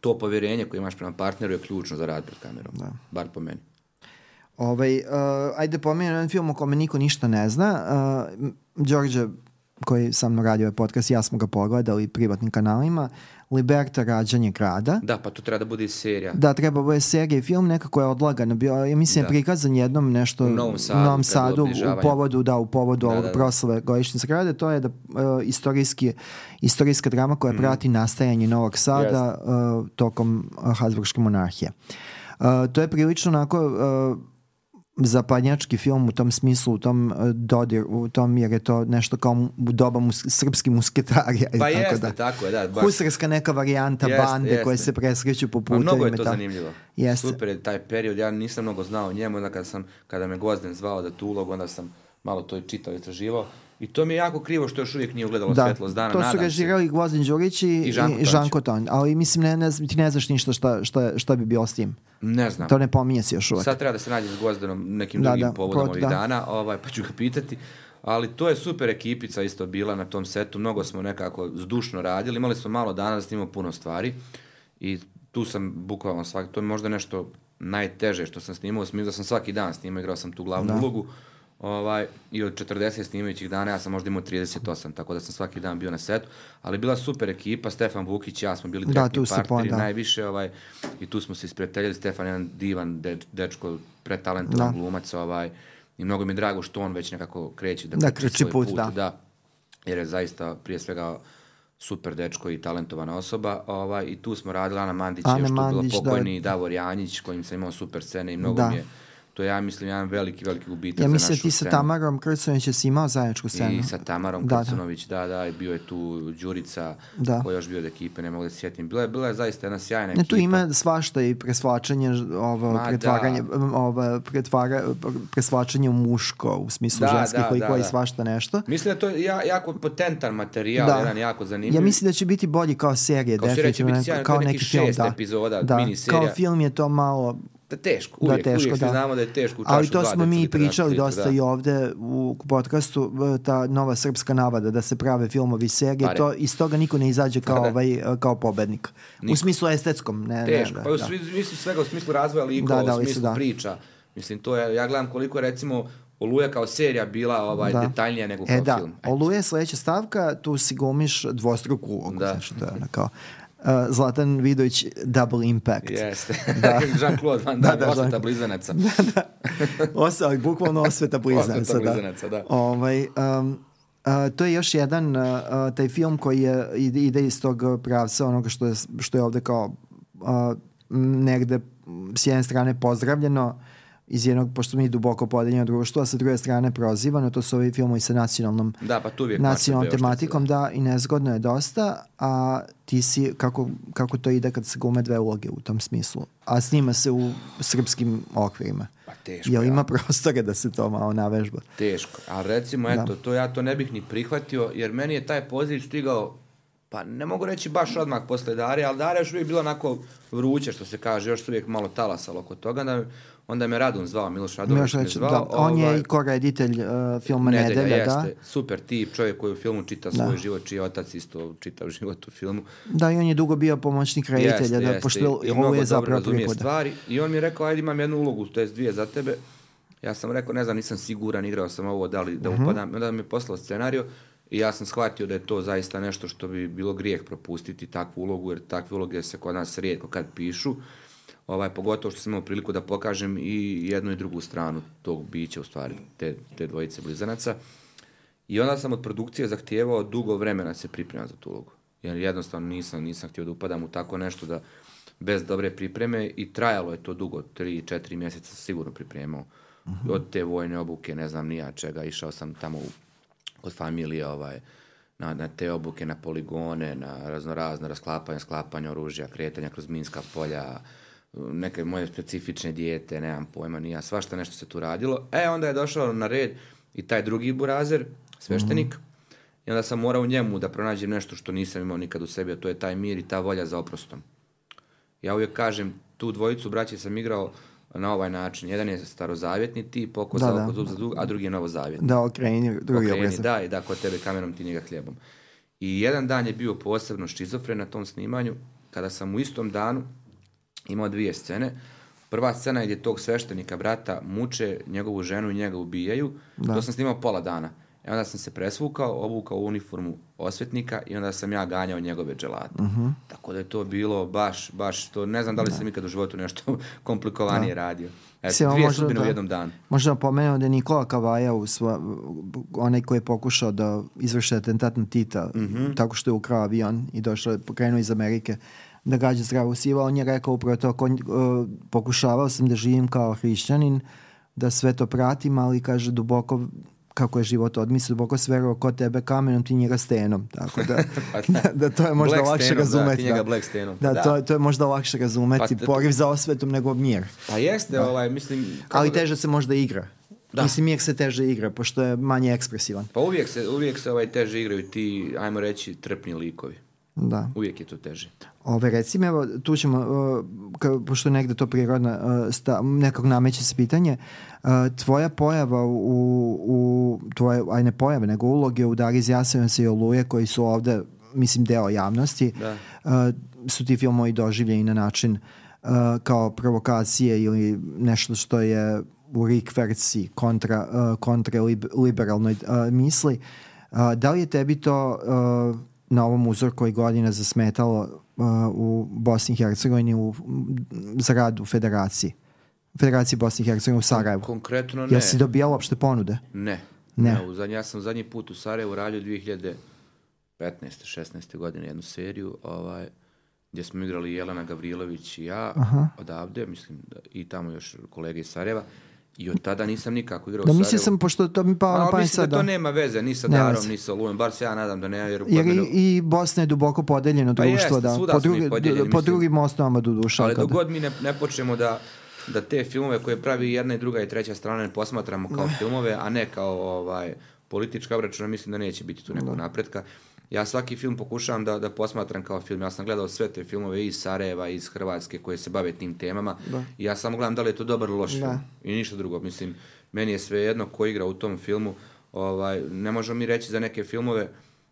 to povjerenje koje imaš prema partneru je ključno za rad pred kamerom. Da. Bar po meni. Ovaj, uh, ajde pomenem jedan film o kome niko ništa ne zna. Uh, Đorđe, koji sa mnom radio ovaj podcast, ja smo ga pogledali privatnim kanalima. Liberta, rađanje grada. Da, pa to treba da bude i serija. Da, treba je serija i film, nekako je odlagano bio, ja mislim Da. je prikazan jednom nešto U Novom Sadu, Novom je Sadu, u povodu, da, u povodu Da, ovog da, da. proslave godišnjice grada, to je da uh, istorijski, istorijska drama koja prati nastajanje Novog Sada uh, tokom uh, Habsburgske monarhije. Uh, to je prilično onako uh, zapadnjački film u tom smislu, u tom uh, dodir, u tom jer je to nešto kao doba mus, srpski musketarija. Pa tako jeste, da. tako je, da. Baš, Husarska neka varijanta Jeste, bande koje jeste. se presreću po putevima. mnogo je to tako. zanimljivo. Jeste. Super je taj period, ja nisam mnogo znao o njemu, onda kada, sam, kada me Gozden zvao da tu ulogu, onda sam malo to i čitao i istraživao. I to mi je jako krivo što još uvijek nije ugledalo Da, svetlost dana, to su režirali Gvozden Đurić i, I Žanko i. Žanko Tonj. Ali mislim, ne, ne, ti ne znaš ništa šta, šta, šta bi bilo s tim. Ne znam. To ne pominje se još uvek. Sad treba da se nađe s Gozdenom nekim Da, drugim da, povodom prot- ovih da. dana, ovaj, pa ću ga pitati. Ali to je super ekipica isto bila na tom setu, mnogo smo nekako zdušno radili, imali smo malo dana da snimamo puno stvari i tu sam bukvalno svaki, to je možda nešto najteže što sam snimao, u smislu da sam svaki dan snimao, igrao sam tu glavnu ulogu, Ovaj, I od 40 snimajućih dana ja sam možda imao 38, tako da sam svaki dan bio na setu. Ali bila super ekipa, Stefan Vukić ja smo bili Da, direktni partneri da. najviše. Ovaj, I tu smo se isprijateljili. Stefan je jedan divan de, dečko, pretalentovan Da. glumac. Ovaj, I mnogo mi je drago što on već nekako kreće da, Da, kreće svoj put, put. da. da. Jer je zaista prije svega super dečko i talentovana osoba. Ovaj, I tu smo radili, Ana Mandić Ana je još tu bila Mandić, da. pokojni, Davor Janjić, kojim sam imao super scene i mnogo Da. mi je to je, ja mislim, jedan veliki, veliki gubitak Ja za mislim da našu ti sa. Tamarom Krcović si imao zajedničku scenu. I sa Tamarom Da, da. Krcunović, da, da, i bio je tu Đurica, Da. ko je još bio od ekipe, ne mogu da se sjetim. Bila je, bila je zaista jedna sjajna Ne, ekipa. tu ima svašta i presvačanje, ovo, Ma, pretvaranje, ovo, pretvara, presvačanje u muško, u smislu Da, ženskih da, likova da, i da. svašta nešto. Mislim da to je ja, jako potentan materijal, Da. jedan jako zanimljiv. Ja mislim da će biti bolji kao serije, Kao serija će definitivno, biti sjajan, kao neki, neki film, da. epizoda, da. miniserija. Kao film je to malo, Da, teško, Da, uvijek, teško, uvijek da. znamo da je teško u čašu ali to smo mi decilitra pričali naš dosta da. i ovde u podcastu, e, ta nova srpska navada da se prave filmovi i serije, to, iz toga niko ne izađe kao, da. ovaj, e, kao pobednik. U Niko. smislu estetskom, ne, Teško, ne, pa u da. smislu svega, u smislu razvoja likova, Da, da, u smislu da. priča. Mislim, to je, ja gledam koliko je recimo Oluja kao serija bila ovaj, Da. detaljnija nego kao E da, film. Oluje je sledeća stavka, tu si glumiš dvostruku ulogu, Da. znači to je ono kao uh, Zlatan Vidović Double Impact. Jeste. Da. Jean-Claude Van Da, Damme, da, osveta Jean- blizanaca. Osa, bukvalno osveta blizanaca. Osveta da. blizanaca, da. Ovaj, um, a, to je još jedan uh, uh, taj film koji je, ide, iz tog pravca onoga što je, što je ovde kao uh, negde s jedne strane pozdravljeno iz jednog, pošto mi duboko podeljeno društvo, a sa druge strane prozivano, to su ovi filmovi sa nacionalnom Da, pa tu uvijek nacionalnom tematikom, da, i nezgodno je dosta, a ti si, kako, kako to ide kad se glume dve uloge u tom smislu? A snima se u srpskim okvirima. Pa teško, Jel ja. ima prostora da se to malo navežba? Teško. Ali recimo, eto, to ja to ne bih ni prihvatio, jer meni je taj poziv stigao pa ne mogu reći baš odmah posle Dare, ali Dara je još uvijek bila onako vruće, što se kaže, još uvijek malo talasalo oko toga, da, onda me Radun zvao, Miloš Radović me Radović, zvao. da, on je ovaj, i koreditelj uh, filma Nedelja, Nedelja, da. jeste, super tip, čovjek koji u filmu čita svoj život, čiji je otac isto čitao život u filmu. Da, i on je dugo bio pomoćnik reditelja, Jeste, da, jeste. pošto I ovo mnogo je zapravo prvi put. stvari. I on mi je rekao, ajde imam jednu ulogu, to jest dvije za tebe. Ja sam rekao, ne znam, nisam siguran, igrao sam ovo, da li da Mhm. upadam. Onda mi je poslao scenarijo i ja sam shvatio da je to zaista nešto što bi bilo grijeh propustiti takvu ulogu, jer takve uloge se kod nas rijetko kad pišu. Ovaj, pogotovo što sam imao priliku da pokažem i jednu i drugu stranu tog bića, u stvari, te, te dvojice blizanaca. I onda sam od produkcije zahtijevao dugo vremena da se priprema za tu ulogu. Jer jednostavno nisam, nisam htio da upadam u tako nešto da bez dobre pripreme i trajalo je to dugo, tri, četiri mjeseca sam sigurno pripremao. Od te vojne obuke, ne znam nija čega, išao sam tamo u, kod familije ovaj, na, na te obuke, na poligone, na razno razne rasklapanja, sklapanja oružja, kretanja kroz minska polja, neke moje specifične dijete, nemam pojma, nija, svašta nešto se tu radilo. E, onda je došao na red i taj drugi burazer, sveštenik, i onda sam morao u njemu da pronađem nešto što nisam imao nikad u sebi, a to je taj mir i ta volja za oprostom. Ja uvijek kažem, tu dvojicu braće sam igrao na ovaj način. Jedan je starozavjetni tip, poko Da, za da. oko zub za zub, a drugi je novozavjetni. Da, okreni drugi Okreni, obraz. da, i da kod tebe kamerom ti njega hljebom. I jedan dan je bio posebno šizofren na tom snimanju, kada sam u istom danu imao dvije scene. Prva scena je gdje tog sveštenika brata muče njegovu ženu i njega ubijaju. To sam snimao pola dana. I onda sam se presvukao, obukao uniformu osvetnika i onda sam ja ganjao njegove dželate. Tako da je to bilo baš, baš to, ne znam da li sam ikad u životu nešto komplikovanije radio. Mislim, Eto, dvije možda sudbine u da. jednom danu. Možda pomenuo da je Nikola Kavaja u sva, onaj koji je pokušao da izvrši atentat na Tita Mhm. tako što je ukrao avion i došao pokrenuo iz Amerike da gađa zdravu siva. On je rekao upravo to, kon, uh, pokušavao sam da živim kao hrišćanin, da sve to pratim, ali kaže duboko kako je život odmisli, duboko sve verovao ko tebe kamenom, ti njega stenom. Tako da, Pa da, da to je možda Black lakše Stenom, da, razumeti. ti njega Black Stenom. Da, Da. To, to je možda lakše razumeti. Pa, Poriv za osvetom nego mir. Pa jeste, ovaj, mislim... Ali da- teže se možda igra. Da. Mislim, mir se teže igra, pošto je manje ekspresivan. Pa uvijek se, uvijek se ovaj teže igraju ti, ajmo reći, trpni likovi. Da. Uvijek je to teže. Ove, recimo, evo, tu ćemo, uh, ka, pošto negde to prirodna, uh, sta, nekog nameće se pitanje, uh, tvoja pojava u, u tvoje, aj ne pojave, nego uloge u Dari iz Jasenovca i Oluje, koji su ovde, mislim, deo javnosti, Da. uh, su ti filmovi doživljeni na način uh, kao provokacije ili nešto što je u rikverci kontra, uh, kontra lib, liberalnoj uh, misli. Uh, da li je tebi to uh, na ovom uzorku i godina zasmetalo uh, u Bosni i Hercegovini u, za rad u federaciji? Federaciji Bosni i Hercegovine u Sarajevu. Konkretno ne. Jel si dobijala uopšte ponude? Ne. Ne. Evo, zadnji, ja sam zadnji put u Sarajevu radio 2015. 16. godine jednu seriju ovaj, gdje smo igrali Jelena Gavrilović i ja odavde, mislim, da, i tamo još kolege iz Sarajeva. I od tada nisam nikako igrao Da u Sarajevu. sam, pošto to mi pao na pamet mislim da sada. to nema veze ni sa Nema Darom, ni sa Olujem, bar se ja nadam da ne, jer, Jer i, i Bosna je duboko podeljeno Pa društvo, jeste, da. Po, drugi, po mislim. drugim osnovama do duša. Ali dok god mi ne, ne počnemo da, da te filmove koje pravi jedna i druga i treća strana ne posmatramo kao filmove, a ne kao ovaj, politička obračuna, mislim da neće biti tu nekog napretka. Ja svaki film pokušavam da, da posmatram kao film. Ja sam gledao sve te filmove iz Sarajeva, iz Hrvatske koje se bave tim temama. I ja samo gledam da li je to dobar ili loš Da. film. I ništa drugo. Mislim, meni je sve jedno ko igra u tom filmu. Ovaj, ne možemo mi reći za neke filmove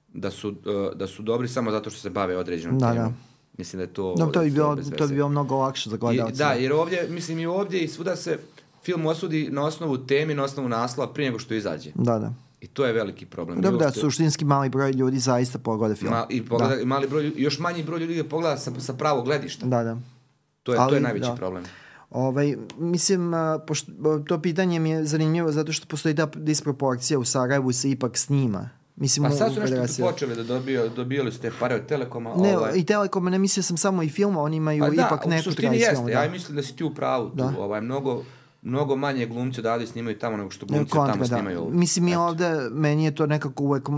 da su, eh, da su dobri samo zato što se bave određenom Da, temom. da. Mislim da je to... Da, to, bi bilo, to bi bilo mnogo lakše za gledalce. da, jer ovdje, mislim i ovdje i svuda se film osudi na osnovu temi, na osnovu naslova prije nego što izađe. da, da. I to je veliki problem. Dobro, da, suštinski mali broj ljudi zaista pogode film. Ma, i, pogleda, i mali broj, još manji broj ljudi ga pogleda sa, sa pravog gledišta. Da, da. To je, to Ali, je najveći da. problem. Ovaj, mislim, a, pošto, to pitanje mi je zanimljivo zato što postoji ta disproporcija u Sarajevu se ipak snima. Mislim, Pa u- sad u su nešto počeli da dobio, dobijali su te pare od Telekoma. Ne, ovaj. i Telekom, ne mislio sam samo i filma, oni imaju Pa da, ipak u neku suštini tradiciju. jeste. da. Ja mislim da si ti u pravu tu. Da. Ovaj, mnogo, mnogo manje glumci odavde snimaju tamo nego što glumci kontra, tamo da. snimaju. Mislim, mi Eto. ovde, meni je to nekako uvek,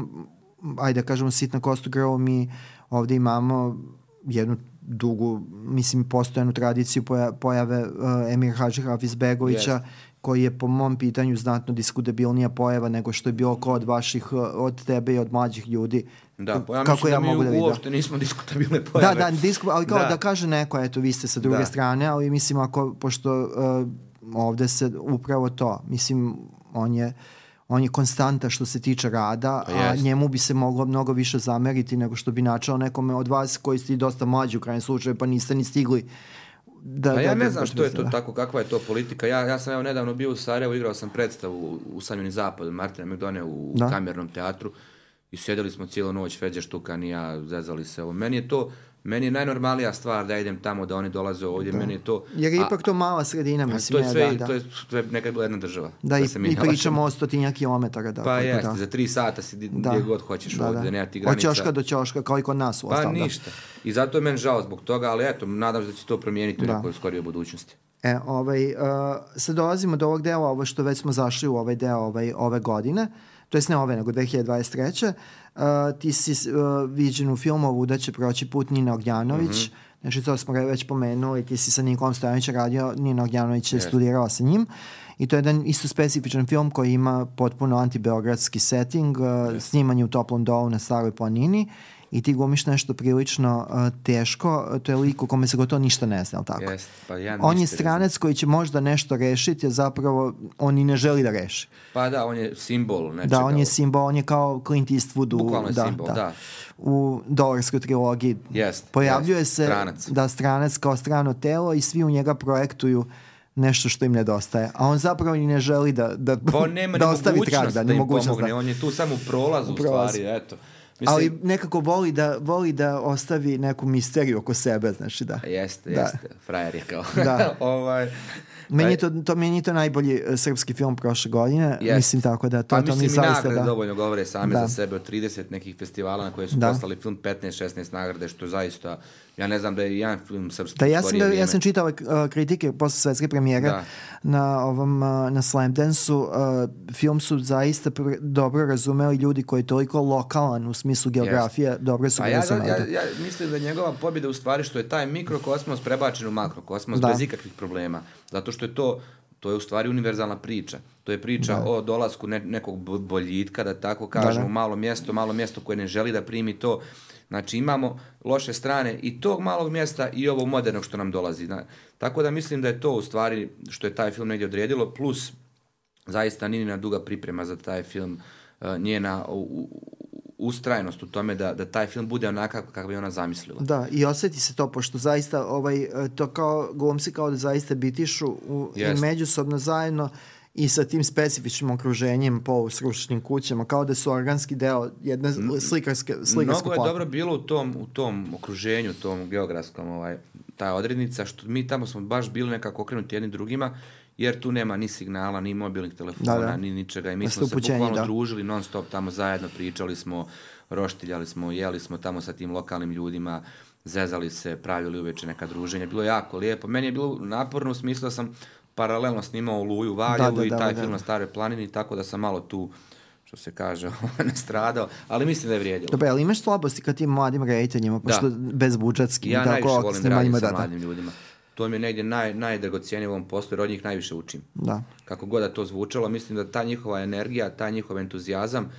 ajde da kažemo, sitna kostu grlo, mi ovde imamo jednu dugu, mislim, postojanu tradiciju poja, pojave uh, Emir Hadži Hafizbegovića koji je po mom pitanju znatno diskutabilnija pojava nego što je bilo ko od vaših, od tebe i od mlađih ljudi. Da, pa ja Kako ja da mi mogu da uopšte nismo diskutabilne da, pojave. Da, da, disku, ali kao da. da kaže neko, eto, vi ste sa druge da. strane, ali mislim, ako, pošto uh, ovde se upravo to, mislim, on je on je konstanta što se tiče rada, pa a njemu bi se moglo mnogo više zameriti nego što bi načao nekome od vas koji ste dosta mlađi u krajnjem slučaju, pa niste ni stigli Da, pa ja da, ne da, znam što je to da. tako, kakva je to politika. Ja, ja sam evo nedavno bio u Sarajevu, igrao sam predstavu u Sanjuni zapad, Martina McDone u da. kamernom teatru i sjedili smo cijelu noć, Feđe Štukan i ja, zezali se ovo. Meni je to, Meni je najnormalnija stvar da idem tamo, da oni dolaze ovdje, da. meni je to... Jer je ipak to mala sredina, mislim. To je sve, da, da. to je, to je nekad bila jedna država. Da, da i, i pričamo o stotinja kilometara. Da, pa jeste, da. za tri sata si da. gdje god hoćeš da, ovdje, da. nema ti granica. Od ćoška do ćoška, kao i kod nas u Pa ostal, ništa. I zato je meni žao zbog toga, ali eto, nadam se da će to promijeniti u da. nekoj skorijoj budućnosti. E, ovaj, uh, sad dolazimo do ovog dela, ovo što već smo zašli u ovaj deo ovaj, ove godine, to jest ne ove, nego 2023. Uh, ti si uh, viđen u filmovu da će proći put Nina Ognjanović, mm -hmm. znači to smo već pomenuli, ti si sa Nikolom Stojanovićem radio, Nina Ognjanović je yes. studirala sa njim i to je jedan isto specifičan film koji ima potpuno antibeogradski setting, uh, yes. snimanje u toplom dolu na Staroj planini i ti glumiš nešto prilično uh, teško, to je lik u kome se gotovo ništa ne zna, tako? Yes, pa ja on je stranac koji će možda nešto rešiti, a zapravo on i ne želi da reši. Pa da, on je simbol nečega. Da, on je simbol, on je kao Clint Eastwood u, Bukvalno da, simbol, da. da. u dolarskoj trilogiji. Yes, Pojavljuje yes, se stranac. da stranac kao strano telo i svi u njega projektuju nešto što im nedostaje. A on zapravo i ne želi da, da, pa nema da ostavi trag. Da, da im pomogne. Da. On je tu samo u prolazu u, u stvari, eto. Mislim, ali nekako voli da, voli da ostavi neku misteriju oko sebe, znači da. Jeste, da. jeste, frajer je kao. Da. ovaj, Meni je to, to, meni je to najbolji uh, srpski film prošle godine, yes. mislim tako da to, pa, to mi zaista da. dovoljno govore same da. za sebe od 30 nekih festivala na koje su da. poslali film 15-16 nagrade, što zaista Ja ne znam da je jedan film srpski da, ja sam, da, ja sam čitao uh, kritike posle svetske premijere da. na ovom uh, na Slamdance-u. Uh, film su zaista pr dobro razumeli ljudi koji je toliko lokalan u smislu geografije, yes. dobro su pa ja, ja, ja, mislim da njegova pobjeda u stvari što je taj mikrokosmos prebačen u makrokosmos da. bez ikakvih problema. Zato što je to to je u stvari univerzalna priča. To je priča da. o dolasku ne, nekog boljitka, da tako kažemo, da, da. malo mjesto, malo mjesto koje ne želi da primi to Znači imamo loše strane i tog malog mjesta i ovog modernog što nam dolazi. Tako da mislim da je to u stvari što je taj film negdje odredilo, plus zaista Ninina duga priprema za taj film, uh, njena u, ustrajnost u tome da, da taj film bude onakav kako bi ona zamislila. Da, i osjeti se to, pošto zaista ovaj, e, to kao, glumci kao da zaista bitišu u, i međusobno zajedno i sa tim specifičnim okruženjem po srušenim kućama, kao da su organski deo jedne slikarske, slikarske Mnogo je dobro bilo u tom, u tom okruženju, tom geografskom, ovaj, ta odrednica, što mi tamo smo baš bili nekako okrenuti jednim drugima, jer tu nema ni signala, ni mobilnih telefona, da, da. ni ničega. I mi da smo se bukvalno da. družili non stop tamo zajedno, pričali smo, roštiljali smo, jeli smo tamo sa tim lokalnim ljudima, zezali se, pravili uveče neka druženja. Bilo je jako lijepo. Meni je bilo naporno u smislu da sam paralelno snimao Luju Valjevu da, da, i da, taj da, film na Stare planini, tako da sam malo tu što se kaže, nastradao, ali mislim da je vrijedilo. Dobro, ali imaš slabosti kad tim mladim rediteljima, pošto da. bez budžetski, ja tako, najviše volim da radim sa da, mladim ljudima. To mi je negdje naj, najdragocijenije u ovom poslu, jer od njih najviše učim. Da. Kako god da to zvučalo, mislim da ta njihova energija, ta njihov entuzijazam,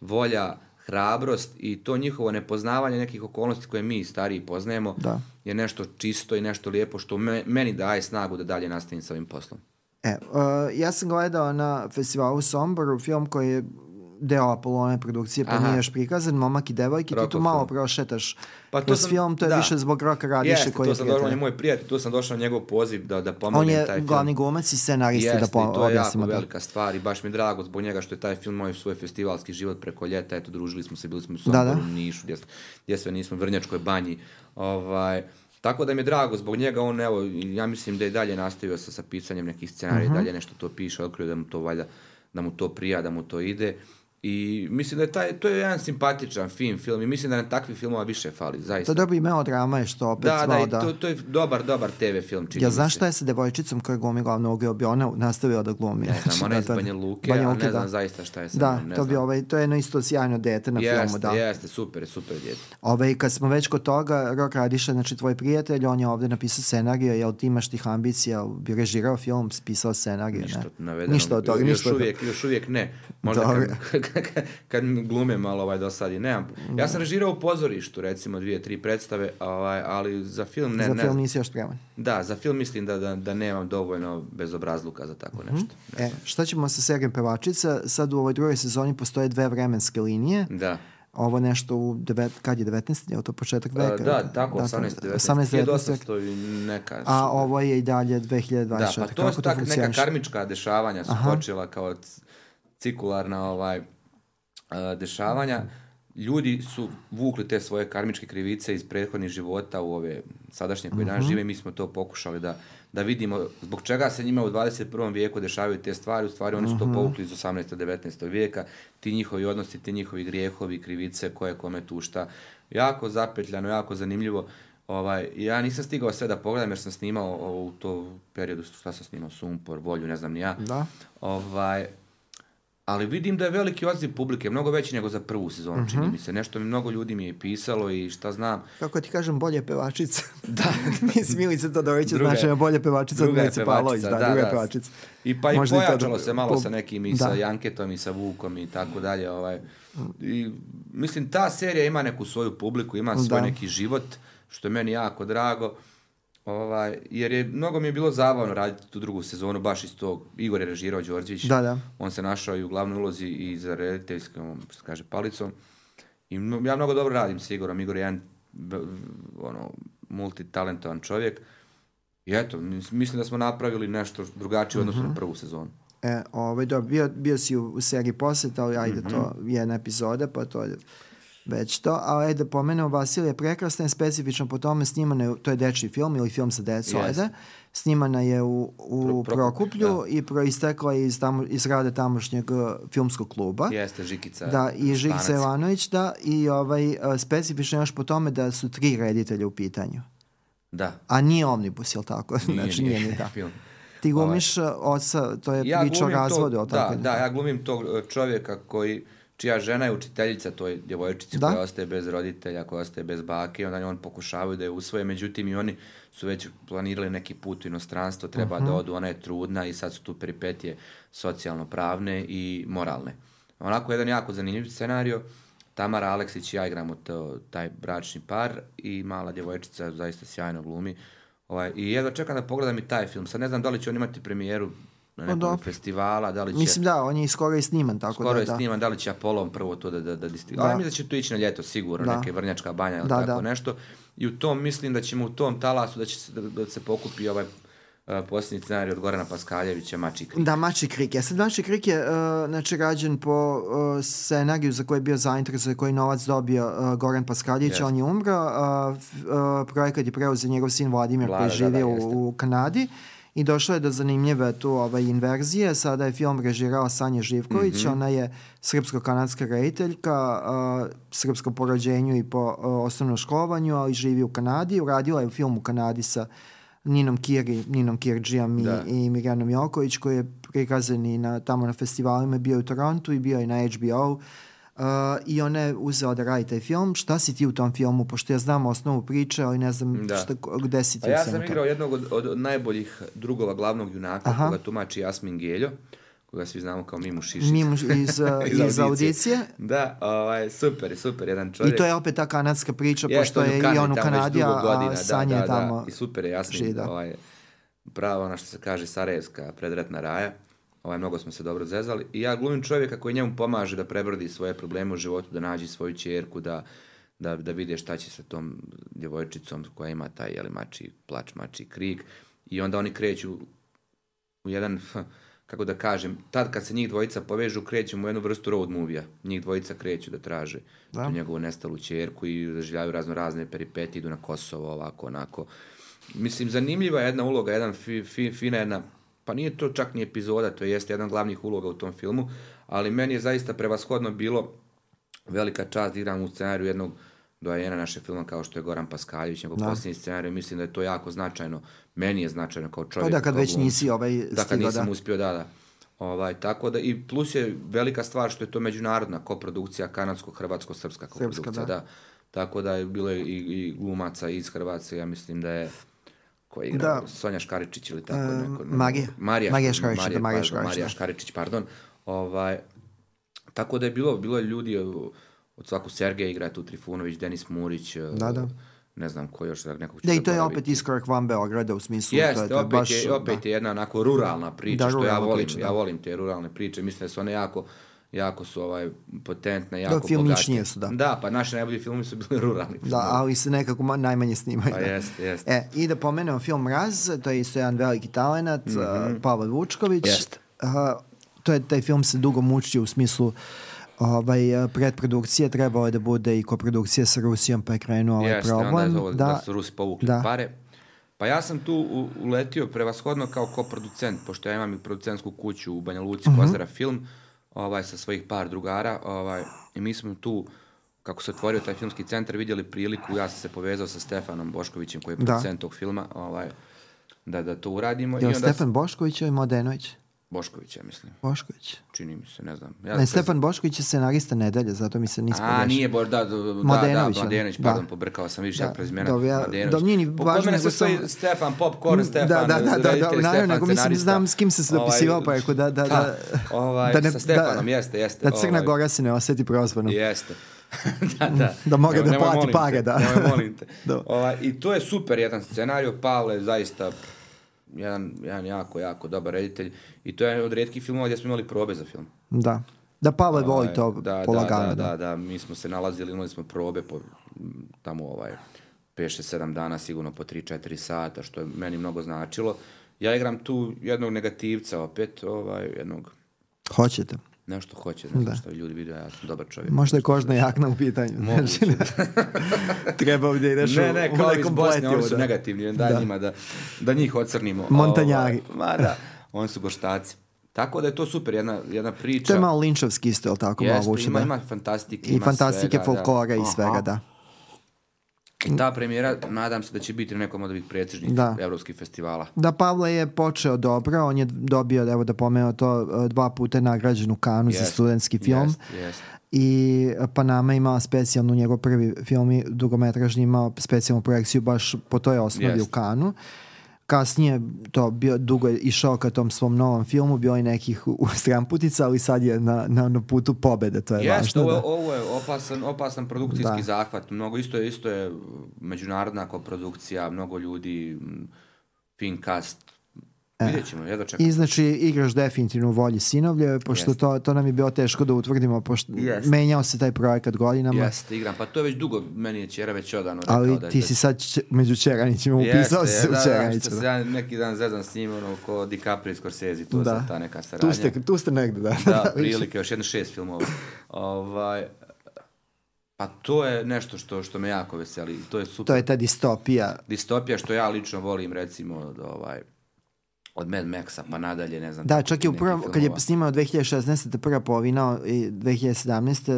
volja, hrabrost i to njihovo nepoznavanje nekih okolnosti koje mi stariji poznajemo da. je nešto čisto i nešto lijepo što me, meni daje snagu da dalje nastavim sa ovim poslom. E, uh, ja sam gledao na festivalu Somboru film koji je deo Apolone produkcije, pa Aha. nije još prikazan, Momak i devojke, ti tu malo prošetaš pa kroz sam, film, to je da. više zbog Roka Radiše Jeste, koji je to došao, on je moj prijatelj, tu sam došao na njegov poziv da, da pomognem taj film. On je glavni glumac i scenarista Jeste, da pomogne. to je jako da. velika stvar i baš mi je drago zbog njega što je taj film moj svoj festivalski život preko ljeta, eto, družili smo se, bili smo u Somboru, da, da. Nišu, gdje, gdje sve nismo, Vrnjačkoj banji, ovaj, Tako da mi je drago zbog njega, on evo, ja mislim da je dalje nastavio sa, sa pisanjem nekih scenarija, uh mhm. -huh. dalje nešto to piše, otkrio da mu to valjda, da mu to prija, da mu to ide I mislim da je taj, to je jedan simpatičan film, film i mislim da nam takvih filmova više fali, zaista. To dobro i melodrama je što opet da, da, malo i to, to je dobar, dobar TV film, čini Ja znaš šta je sa devojčicom koja glumi glavnu ulogu, bi ona nastavila da glumi. Ne znam, ona je iz Da, Banja Luke, Banja a Luke, ne znam da. zaista šta je sa Da, njom, ne to bi znam. ovaj, to je jedno isto sjajno dete na filmu, Jeste, da. jeste, super, super djete. Ovaj, kad smo već kod toga, Rok Radiša, znači tvoj prijatelj, on je ovde napisao scenariju, jel ti imaš tih ambicija, bi režirao film, pisao scenariju, Ništa ne? navedeno. Ništa od toga, još ništa toga. uvijek, još uvijek ne. Možda kad, kad, glume malo ovaj dosadi. Nemam. Ja sam režirao u pozorištu, recimo, dvije, tri predstave, ovaj, ali za film ne, Za ne film nisi još spreman. Da, za film mislim da, da, da nemam dovoljno bezobrazluka za tako nešto. E, šta ćemo sa serijom pevačica? Sad u ovoj drugoj sezoni postoje dve vremenske linije. Da. Ovo nešto u, devet, kad je 19. Je to početak A, veka? da, tako, 18, 19, 18, 19. 1800 i neka. A ovo je i dalje 2024. Da, pa to su tak neka karmička dešavanja su počela kao cikularna ovaj, dešavanja. Ljudi su vukli te svoje karmičke krivice iz prethodnih života u ove sadašnje koje Mhm. danas žive. Mi smo to pokušali da, da vidimo zbog čega se njima u 21. vijeku dešavaju te stvari. U stvari oni su Mhm. to povukli iz 18. 19. vijeka. Ti njihovi odnosi, ti njihovi grijehovi, krivice, koje kome tu šta. Jako zapetljano, jako zanimljivo. Ovaj, ja nisam stigao sve da pogledam jer sam snimao o, u to periodu, šta sam snimao, Sumpor, Volju, ne znam ni ja. Da. Ovaj, ali vidim da je veliki odziv publike, mnogo veći nego za prvu sezonu, Mhm. čini mi se. Nešto mi mnogo ljudi mi je pisalo i šta znam. Kako ti kažem, bolje pevačica. da. Mislim, Milica je Druga je- bolje pevačica od Milice Pavlović. Da, pevačica, druga da. pevačica. I pa i Možda i pojačalo da- se malo po- sa nekim i da. sa Janketom i sa Vukom i tako dalje. Ovaj. I, mislim, ta serija ima neku svoju publiku, ima svoj Da. neki život, što je meni jako drago. Ovaj, jer je, mnogo mi je bilo zabavno raditi tu drugu sezonu, baš iz tog, Igor je režirao Đorđević, Da, da. on se našao i u glavnoj ulozi i za rediteljskom, što kaže, palicom. I ja mnogo dobro radim s Igorom, Igor je jedan ono, multitalentovan čovjek. I eto, mis- mislim da smo napravili nešto drugačije u odnosu Mhm. na prvu sezonu. E, ovaj, dobro, bio, bio si u, u seriji Posjet, ali ajde, to Mhm. je jedna epizoda, pa to je već to. A ajde, da pomenem, Vasilija je prekrasna je specifično po tome snimana je, to je dečiji film ili film sa decom, Jeste. ajde. Snimana je u, u Pro- Prokuplju, Prokuplju i proistekla je iz, tamo, iz rade tamošnjeg uh, filmskog kluba. Jeste, Žikica. Da, i Žikica. Ivanović, da, i ovaj, uh, specifično još po tome da su tri reditelja u pitanju. Da. A nije Omnibus, jel tako? Nije, znači, nije, nije ni tako. film. Ti glumiš uh, oca, to je Ja priča o razvodu, to, da, da, ja glumim tog e, čovjeka koji, čija žena je učiteljica toj djevojčici Da. koja ostaje bez roditelja, koja ostaje bez bake, onda on pokušavaju da je usvoje, međutim i oni su već planirali neki put u inostranstvo, treba Mhm. da odu, ona je trudna i sad su tu peripetije socijalno-pravne i moralne. Onako jedan jako zanimljiv scenario, Tamara Aleksić i ja igramo to, taj bračni par i mala djevojčica zaista sjajno glumi. Ovaj, I jedva čekam da pogledam i taj film. Sad ne znam da li će on imati premijeru na nekom dobro. festivala, da li će... Mislim da, on je skoro i sniman, tako Skoro da, je da. sniman, da li će Apollo prvo to da, da, da disti- Da. Ali mislim da će to ići na ljeto sigurno, Da. neke vrnjačka banja ili Da, tako da. nešto. I u tom mislim da ćemo u tom talasu da će se, da, da se pokupi ovaj uh, posljednji scenarij od Gorana Paskaljevića, Mači Krik. Da, Mači Krik. Ja sad Mači Krik je uh, znači, rađen po uh, scenariju za koji je bio zainteresovan, koji novac dobio uh, Goran Paskaljević, on je umro. Uh, uh, projekat je preuzeo njegov sin Vladimir Vlada, koji da, da, živi jeste. u, u Kanadi. I došlo je do zanimljive tu ovaj, inverzije. Sada je film režirala Sanja Živković. Mhm. Ona je srpsko-kanadska rediteljka, uh, srpsko po rođenju i po uh, osnovnom školovanju, ali živi u Kanadi. Uradila je film u Kanadi sa Ninom Kiri, Ninom Kirđijom i, Da. i Mirjanom Joković koji je prikazan i na, tamo na festivalima, bio je u Torontu i bio je na HBO. Uh, I ona je uzela da radi taj film. Šta si ti u tom filmu? Pošto ja znam osnovu priče, ali ne znam Da. šta, gde si ti Pa u ja sam igrao jednog od, od, najboljih drugova glavnog junaka, Aha. koga tumači Jasmin Geljo, koga svi znamo kao Mimu Šišić. Mimo iz, uh, iz audicije. Da, ovaj, super, super, jedan čovjek. I to je opet ta kanadska priča, Jeste, pošto je i on u Kanadi, a, godina, a da, Sanja da, je tamo. Da. I super je, jasno, da. ovaj, pravo ono što se kaže Sarajevska predratna raja. Ovaj, mnogo smo se dobro zezali. I ja glumim čovjeka koji njemu pomaže da prebrodi svoje probleme u životu, da nađe svoju čerku, da, da, da vide šta će sa tom djevojčicom koja ima taj jeli, mači plač, mači krik. I onda oni kreću u jedan, kako da kažem, tad kad se njih dvojica povežu, krećemo u jednu vrstu road movija. Njih dvojica kreću da traže Da. tu njegovu nestalu čerku i doživljavaju razno razne peripetije, idu na Kosovo, ovako, onako. Mislim, zanimljiva je jedna uloga, jedan fi, fi, fina jedna pa nije to čak ni epizoda, to jeste jedan od glavnih uloga u tom filmu, ali meni je zaista prevashodno bilo velika čast da igram u scenariju jednog dojena naše filma kao što je Goran Paskaljević, njegov posljednji scenarij, mislim da je to jako značajno, meni je značajno kao čovjek. Pa da, kad već glumcu. nisi ovaj Da, kad stigao, nisam da. uspio, da, da. Ovaj, tako da, i plus je velika stvar što je to međunarodna koprodukcija, kanadsko-hrvatsko-srpska koprodukcija, da. da. Tako da je bilo i, i glumaca iz Hrvatske, ja mislim da je ko je igrao, Da. Sonja Škaričić ili tako E, neko. Marija. Marija, Marija Škaričić, Marija, da, Marija pardon, Škaričić, Marija da. Škaričić, pardon. Ovaj, tako da je bilo, bilo je ljudi od svaku Sergeja igra tu Trifunović, Denis Murić, Da, da. ne znam ko još, nekog ću Da, i to je opet iskorak van Beograda u smislu. to je, Jeste, to je opet, baš, je, opet da. je jedna onako ruralna priča, Da, što ja volim, priča, ja da. volim te ruralne priče, mislim da su one jako, jako su ovaj, potentne, jako filmičnije bogate. su, da. Da, pa naši najbolji filmi su bili ruralni. Da, ali se nekako ma- najmanje snimaju. Pa da. jeste, jeste. E, i da pomenemo film Raz, to je isto jedan veliki talent, mm Pavel Vučković. Mhm. Jeste. A, to je, taj film se dugo mučio u smislu ovaj, predprodukcije, trebalo je da bude i koprodukcija sa Rusijom, pa je krenuo ovaj Jeste, problem. onda je to, da, su Rusi povukli da. pare. Pa ja sam tu u- uletio prevashodno kao koproducent, pošto ja imam i producentsku kuću u Banja Luci, Mhm. Kozara Film, ovaj, sa svojih par drugara, ovaj, i mi smo tu, kako se otvorio taj filmski centar, vidjeli priliku, ja sam se povezao sa Stefanom Boškovićem, koji je Da. producent tog filma, ovaj, da, da to uradimo. Jel I onda Stefan Bošković ili Modenović? Bošković, ja mislim. Bošković. Čini mi se, ne znam. Ja Ne, Stefan Bošković je scenarista nedelje, zato mi se nismo A, nije Boš, da, da, da, Mladenović, da, da. Mladenović, Da. pardon, pobrkao sam više Da, ja prezimena. dobro, ja- Mladenović. dobro, nije ni važno, nego samo- Stefan Popcorn, Stefan, da, da, da, da, reditelj, da, naravno, Stefan, nego mislim, znam s kim se se dopisivao, pa rekao da- da- da- ovaj, da ne- sa Stefanom, da- jeste, jeste. Da Crna ovaj, Gora se ne osjeti prozvanom. Jeste. da, da. Da Nemoj- da plati pare, da. nemoj, molim te. Da. Ovaj, I to je super jedan scenario, Pavle zaista jedan, jedan jako, jako dobar reditelj i to je jedan od rijetkih filmova gdje smo imali probe za film. Da. Da Pavle voli Ovaj, to da, polagano. Da, da, da, mi smo se nalazili, imali smo probe po, tamo ovaj, 5-7 dana, sigurno po 3-4 sata, što je meni mnogo značilo. Ja igram tu jednog negativca opet, ovaj, jednog, Hoćete. Nešto hoće, ne znam što ljudi vide, ja sam dobar čovjek. Možda je kožna jakna u pitanju. Znači, Treba ovdje ideš Ne, ne, u kao iz Bosne, oni su da. negativni, daj Da. njima da, da njih ocrnimo. Montanjari. Ovaj, ma da, oni su boštaci. Tako da je to super, jedna, jedna priča. To je malo linčovski isto, jel tako? malo Jeste, vuče, ima, da. ima fantastike, I ima fantastike, svega, da. folklora i Aha. svega, da. I ta premijera, nadam se da će biti na nekom od ovih predsjednih Da. evropskih festivala. Da, Pavle je počeo dobro, on je dobio, evo da pomenuo to, dva puta je nagrađen u Kanu za Jest, studentski film. jest, jest. I Panama imala specijalnu, njegov prvi film dugometražni imao specijalnu projekciju baš po toj osnovi Jest. u Kanu. Kasnije to bio dugo je išao ka tom svom novom filmu, bilo je nekih u- stramputica, ali sad je na, na, na putu pobede, to je Jeste, važno. ovo, da. ovo je opasan, opasan produkcijski Da. zahvat. Mnogo isto je, isto je međunarodna koprodukcija, mnogo ljudi, fin cast. Vidjet ćemo, jedva čekam. I znači igraš definitivno u volji sinovlje, pošto Jeste. to, to nam je bilo teško da utvrdimo, pošto Jeste. menjao se taj projekat godinama. Jeste, igram. Pa to je već dugo, meni je Čera već odano rekao Ali da je ti da- si sad če- među Čeranićima, upisao si se u da, da, se ja neki dan zezam s njim, ono, ko DiCaprio i Scorsese, to Da. da. ta neka saradnja. Tu ste, tu ste negde, da. Da, više. prilike, još jedno šest filmova. ovaj, pa to je nešto što, što me jako veseli. To je super. To je ta distopija. Distopija što ja lično volim, recimo, od, ovaj, od Mad Maxa pa nadalje, ne znam. Da, čak i u prvom, kad je snimao 2016. prva polovina i 2017.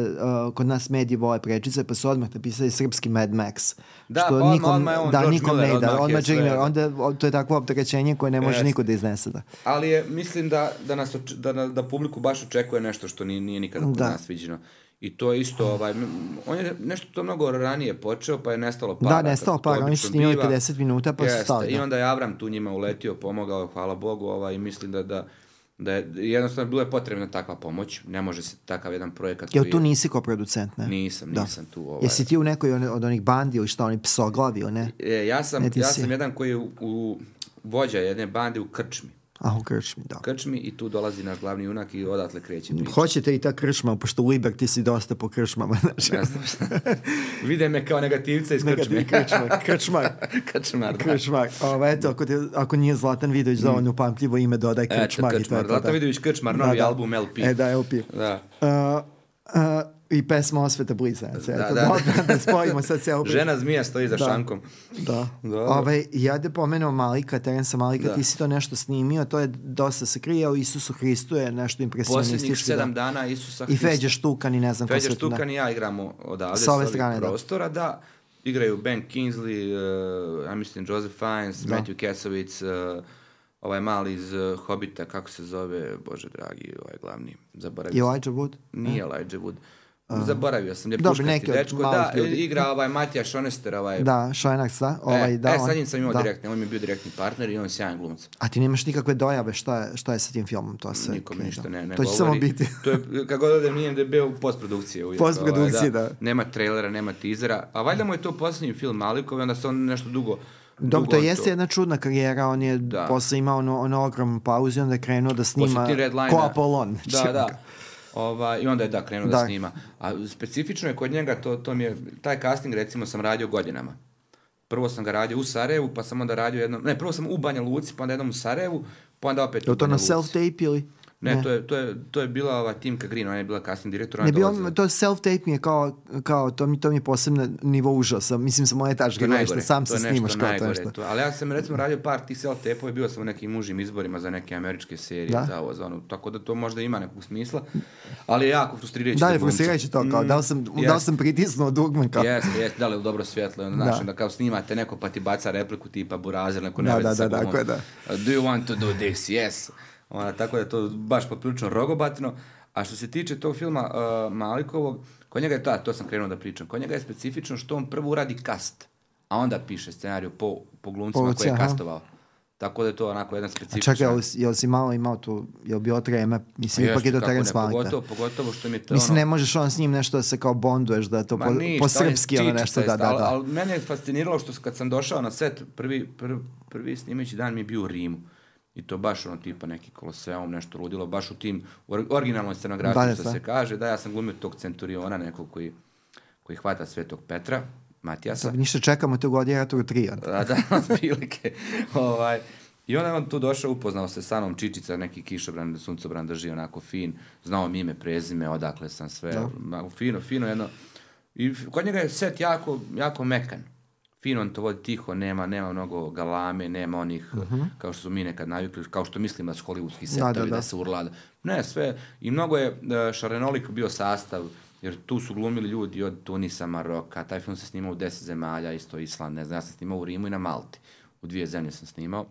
Uh, kod nas mediji vole prečice, pa su odmah napisali srpski Mad Max. Da, pa odmah- odmah je on da, George nikom Miller, ne ide. odmah je Odmah Miller, da. onda to je takvo opterećenje koje ne može Jeste. niko da iznese. Da. Ali je, mislim da, da, nas oč- da, da, da publiku baš očekuje nešto što nije, nije nikada kod Da. nas viđeno. I to je isto, ovaj, on je nešto to mnogo ranije počeo, pa je nestalo para. Da, nestalo para, oni su snimali biva. 50 minuta, pa su stali, I da. onda je Avram tu njima uletio, pomogao, hvala Bogu, ovaj, i mislim da, da, da je jednostavno bilo je potrebna takva pomoć. Ne može se takav jedan projekat Jel tu je- nisi ko producent, ne? Nisam, Da. nisam tu. Ovaj. Jesi ti u nekoj od onih bandi ili šta, oni psoglavi ne? E, ja sam, Ne, ja si. sam jedan koji je u, u vođa jedne bande u Krčmi. A, u krčmi, da. Krčmi i tu dolazi naš glavni junak i odatle kreće priča. Hoćete i ta krčma, pošto u Liberty si dosta po krčmama, znači. Ne znam šta. Vide me kao negativca iz Krčmi. ti krčmar, krčmar, Krčmar, da. krčmar. Ovo, eto, ako, te, ako nije Zlatan Vidović dovoljno upamtljivo ime, dodaj Eto, krčmar. i to Krčmar. to, Zlatan da. Vidović Krčmar, novi Da, da. album LP. E, da, LP. Da. Uh, uh, I pesma Osveta Blizanaca. Da, Eto, da. dobro, da spojimo sad ceo priču. Žena zmija stoji za Da. šankom. Da. Dobro. Ove, ja da pomenuo Malika, Terensa Malika, Da. ti si to nešto snimio, to je dosta se krije, o Isusu Hristu je nešto impresionistički. Posljednjih sedam da. dana Isusa I Hrista. Feđe Štukan i ne znam ko Feđa da. Štukan i ja igramo odavde, S ove strane, da. prostora, da. Igraju Ben Kingsley, uh, ja mislim Joseph Fiennes, Da. Matthew Kasovic, uh, ovaj mali iz uh, Hobita, kako se zove, bože dragi, ovaj glavni, zaboravio I sam. Elijah Wood? Nije Elijah Wood. Zaboravio sam, Dobro, puškasti neki dečko. Da, ljudi. igra ovaj Matija Šonester, ovaj... Da, Šojnac, da. Ovaj, e, da, e, on- sad njim sam imao da. direktni, on mi je bio direktni partner i on je sjajan glumac. A ti nemaš nikakve dojave šta je, šta je sa tim filmom? To se Nikom krije, ništa da. ne, ne To će samo biti. to je, kako god odem, nije da je bio u postprodukciji uvijek. Postprodukciji, da. Nema trailera, nema tizera. A valjda mu je to posljednji film Malikov onda se on nešto dugo... Dobro, to jeste jedna čudna karijera, on je Da. posle imao ono, ono ogromnu pauzu i onda je krenuo da snima ko da. Apollon. Da, da. Ova, I onda je da krenuo da. Da. snima. A specifično je kod njega, to, to mi je, taj casting recimo sam radio godinama. Prvo sam ga radio u Sarajevu, pa sam onda radio jednom, ne, prvo sam u Banja Luci, pa onda jednom u Sarajevu, pa onda opet Je u to Banja na Luci. self-tape ili? Ne, To, je, to, je, to je bila ova Timka Green, ona je bila casting direktor. ona Ne je bi dolazila. on, to self-tape mi je kao, kao to, mi, to mi je posebno nivo užasa. Mislim, sa moje To tačke gledaš, najgore. sam to se snimaš kao to najgore. nešto. To, ali ja sam recimo radio par tih self tapova bio sam u nekim mužim izborima za neke američke serije, Da. za ovo, za ono, tako da to možda ima nekog smisla, ali je jako frustrirajuće. Da, je frustrirajuće to, kao, da li sam, da li sam pritisnuo dugme, kao, Jeste, jeste, da li je dobro svjetlo, ono, Da. da kao snimate neko pa ti baca repliku tipa burazer, neko Da, ne da, da, glumom. tako je, da. Do you want to do this? Yes. Ona, tako da je to baš poprilično rogobatno. A što se tiče tog filma uh, Malikovog, kod njega je to, to sam krenuo da pričam, kod njega je specifično što on prvo uradi kast, a onda piše scenariju po, po glumcima Po koje je aha. kastovao. Tako da je to onako jedan A specifičan... čekaj, jel, jel si malo imao tu, jel bilo treme? Mislim, Pa ipak je to Terence Malick, da. Pogotovo, pogotovo što mi je to Mislim, ono- ne možeš on s njim nešto da se kao bonduješ, da to Ma po, ništa, po srpski ono nešto, da, isto, da, Ali, da. ali mene je fasciniralo što kad sam došao na set, prvi, prvi, prvi snimajući dan mi je bio u Rimu. I to baš ono tipa neki koloseum, nešto ludilo, baš u tim or, originalnoj scenografiji Da, što da. se kaže. Da, ja sam glumio tog centuriona nekog koji, koji hvata Svetog Petra, Matijasa. Sad ništa čekamo tu Gladiatoru 3. onda. A, da, otprilike. ovaj, I onda je on tu došao, upoznao se sa mnom Čičica, neki kišobran, suncobran drži onako fin, znao mi ime, prezime, odakle sam sve, ma, fino, fino jedno. I kod njega je set jako, jako mekan. Fino on to vodi tiho, nema, nema mnogo galame, nema onih, kao što su mi nekad navikli, kao što mislim da su hollywoodski setovi, da, da, da. se urla. Ne, sve. I mnogo je e, šarenolik bio sastav, jer tu su glumili ljudi od Tunisa, Maroka, taj film se snimao u deset zemalja, isto Island, ne znam, ja sam snimao u Rimu i na Malti. U dvije zemlje sam snimao.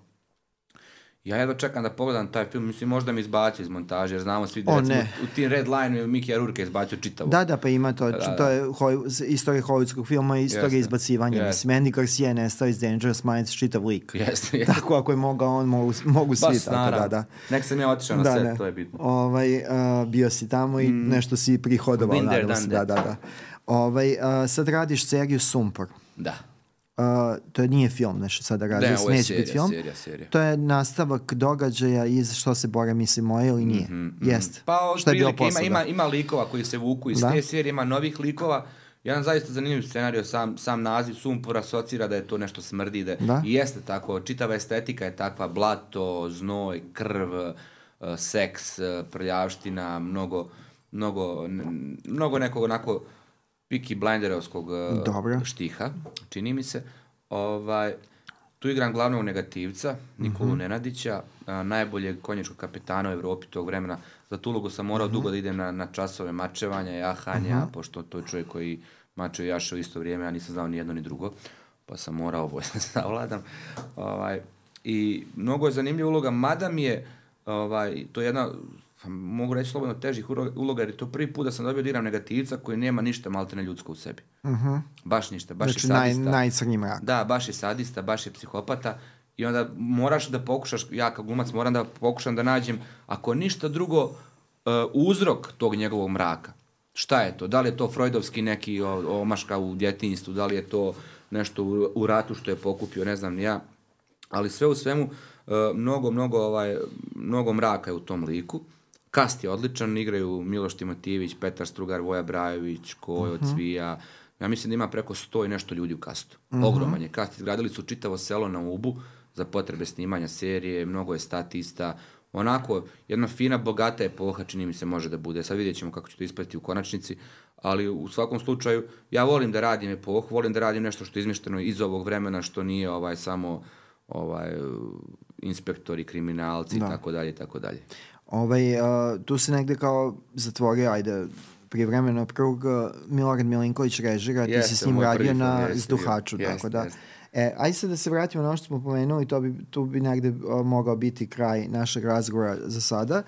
Ja jedva čekam da pogledam taj film, mislim možda mi izbacio iz montaže, jer znamo svi da O, recimo, ne. u tim Red Line je Miki Arurke izbacio čitavo. Da, da, pa ima to, da. to je hoj, istorija hollywoodskog filma i istorija Jeste. izbacivanja. Jeste. Mislim, Andy Garcia je nestao iz Dangerous Minds čitav lik. Jeste, jeste. Tako, ako je mogao on, mogu, mogu svi, Baš tako da, da. Nek sam ja otišao na Da, set, ne. to je bitno. Ovaj, a, bio si tamo i nešto si prihodovao, done da, da, da. Ovaj, a, sad radiš seriju Sumpor. Da. A, to nije film, nešto sada radiš, Ne, ovo je neće serija, biti film. serija, serija. To je nastavak događaja iz što se bore misli moje ili nije? Jeste. Pa, Što je bilo ima, posle, ima, da. ima likova koji se vuku iz Da. te serije, ima novih likova. Jedan zaista zanimljiv scenario, sam, sam naziv Sumpor asocira da je to nešto smrdi. Da, Da. I jeste tako, čitava estetika je takva, blato, znoj, krv, eh, seks, eh, prljavština, mnogo, mnogo, mnogo nekog onako Peaky Blinderovskog eh, Dobro. štiha, čini mi se. Ovaj, tu igram glavnog negativca, Nikolu Mhm. Nenadića, a, najboljeg konjičkog kapetana u Evropi tog vremena. Za tu ulogu sam morao dugo da idem na, na časove mačevanja, jahanja, pošto to je čovjek koji mače i jaše u isto vrijeme, ja nisam znao ni jedno ni drugo, pa sam morao oboje da savladam. Ovaj, I mnogo je zanimljiva uloga, mada mi je, ovaj, to je jedna, mogu reći slobodno težih uloga, jer je to prvi put da sam dobio da igram negativca koji nema ništa maltene ljudsko u sebi. Baš ništa, baš Znači, je naj, sadista. najcrnji mrak. Da, baš je sadista, baš je psihopata i onda moraš da pokušaš, ja kao glumac moram da pokušam da nađem, ako ništa drugo, uh, uzrok tog njegovog mraka. Šta je to? Da li je to Freudovski neki omaška u djetinjstvu, da li je to nešto u, u ratu što je pokupio, ne znam ni ja. Ali sve u svemu, uh, mnogo, mnogo, ovaj, mnogo mraka je u tom liku. Kast je odličan, igraju Miloš Timotijević, Petar Strugar, Voja Brajović, Kojo, Cvija. Ja mislim da ima preko sto i nešto ljudi u kastu. Ogroman je kast. Izgradili su čitavo selo na Ubu za potrebe snimanja serije, mnogo je statista. Onako, jedna fina, bogata epoha, čini mi se, može da bude. Sad vidjet ćemo kako će to ispati u konačnici. ali u svakom slučaju ja volim da radim epohu, volim da radim nešto što je izmišteno iz ovog vremena, što nije ovaj samo ovaj inspektori, kriminalci i tako dalje, tako dalje. Ovaj, uh, tu se negde kao zatvorio, ajde, privremeno krug Milorad Milinković režira, ti si s njim radio na Zduhaču, jest, tako da. Jest. E, ajde sad da se vratimo na ono što smo pomenuli, to bi, tu bi negde uh, mogao biti kraj našeg razgovora za sada.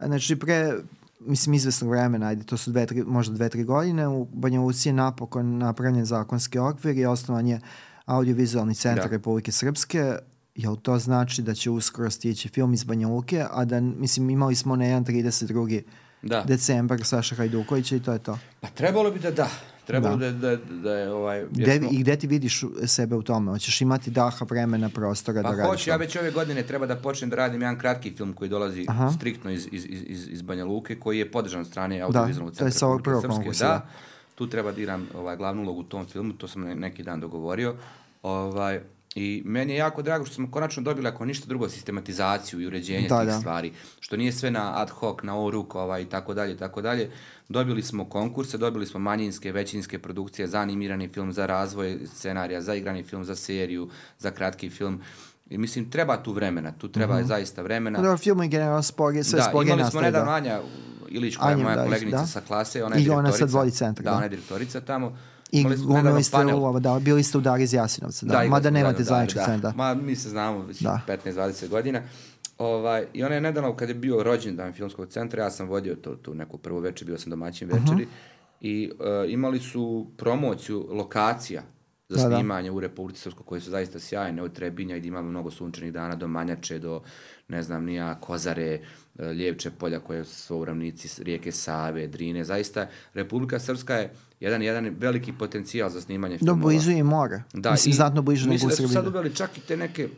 Znači, pre, mislim, izvesnog vremena, ajde, to su dve, tri, možda dve, tri godine, u Banja Luci je napokon napravljen zakonski okvir i osnovan je audiovizualni centar da. Republike Srpske. Jel to znači da će uskoro stići film iz Banja Luke, a da, mislim, imali smo na 1.32. Da. decembar Saša Hajdukovića i to je to. Pa trebalo bi da da. Trebalo da, da, da, da je ovaj... Gde, smo... I gde ti vidiš sebe u tome? Hoćeš imati daha, vremena, prostora pa da radiš? Pa hoću, ja već ove godine treba da počnem da radim jedan kratki film koji dolazi Aha. striktno iz, iz, iz, iz Banja Luke, koji je podržan od strane audiovizualnog centra. Da, to je sa ovog prvog konkursa. Da, tu treba da igram ovaj, glavnu ulogu u tom filmu, to sam neki dan dogovorio. Ovaj, I meni je jako drago što smo konačno dobili, ako ništa drugo, sistematizaciju i uređenje da, tih da. stvari. Što nije sve na ad hoc, na oruk ovaj, i tako dalje, tako dalje. Dobili smo konkurse, dobili smo manjinske, većinske produkcije za animirani film, za razvoj scenarija, za igrani film, za seriju, za kratki film. I mislim, treba tu vremena, tu treba mm -hmm. zaista vremena. Da, film je generalno spoge, sve da, spoge imali smo nedavno Anja Ilić, koja je moja da, koleginica da. sa klase, ona je I ona sad vodi centar. Da, da, ona je direktorica tamo I glumili ste u ovo, da, bili ste u Dar iz Jasinovca, da, da mada nemate da, zajedničkog da, da. Ma, mi se znamo već da. 15-20 godina. Ovaj, I ona je nedavno, kad je bio rođendan filmskog centra, ja sam vodio to, tu neku prvu večer, bio sam domaćin večeri, uh -huh. i uh, imali su promociju lokacija za da, da. snimanje da. u Republici Srpskoj, koje su zaista sjajne, od Trebinja, gdje imamo mnogo sunčanih dana, do Manjače, do, ne znam, nija, Kozare, e, Ljevče polja koje su u ravnici rijeke Save, Drine. Zaista, Republika Srpska je jedan, jedan veliki potencijal za snimanje filmova. Do blizu i mora. Da, mislim, i, znatno bliže nego u Srbiji. Mislim da su sad uveli čak i te neke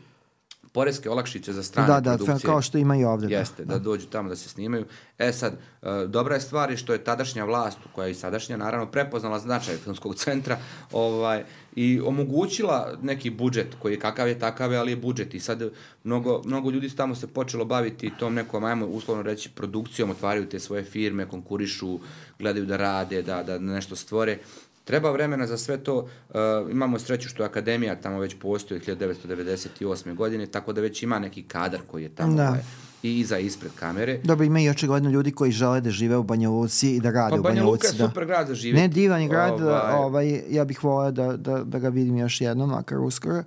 poreske olakšice za strane da, da, produkcije. Da, kao što ima i ovde. Da. Jeste, da. da dođu tamo da se snimaju. E sad, e, dobra je stvar što je tadašnja vlast, koja je i sadašnja, naravno, prepoznala značaj filmskog centra ovaj, i omogućila neki budžet koji je kakav je takav, ali je budžet. I sad mnogo, mnogo ljudi tamo se počelo baviti tom nekom, ajmo uslovno reći, produkcijom, otvaraju te svoje firme, konkurišu, gledaju da rade, da, da nešto stvore. Treba vremena za sve to. Uh, imamo sreću što Akademija tamo već postoji 1998. godine, tako da već ima neki kadar koji je tamo da. ovaj, i iza ispred kamere. Dobro, ima i očigledno ljudi koji žele da žive u Banja Luci i da rade pa, u Banja Luci. Pa Banja Luka je super grad za živjeti. Ne, divan je grad, ovaj... ovaj, ja bih volao da, da, da ga vidim još jednom, makar uskoro.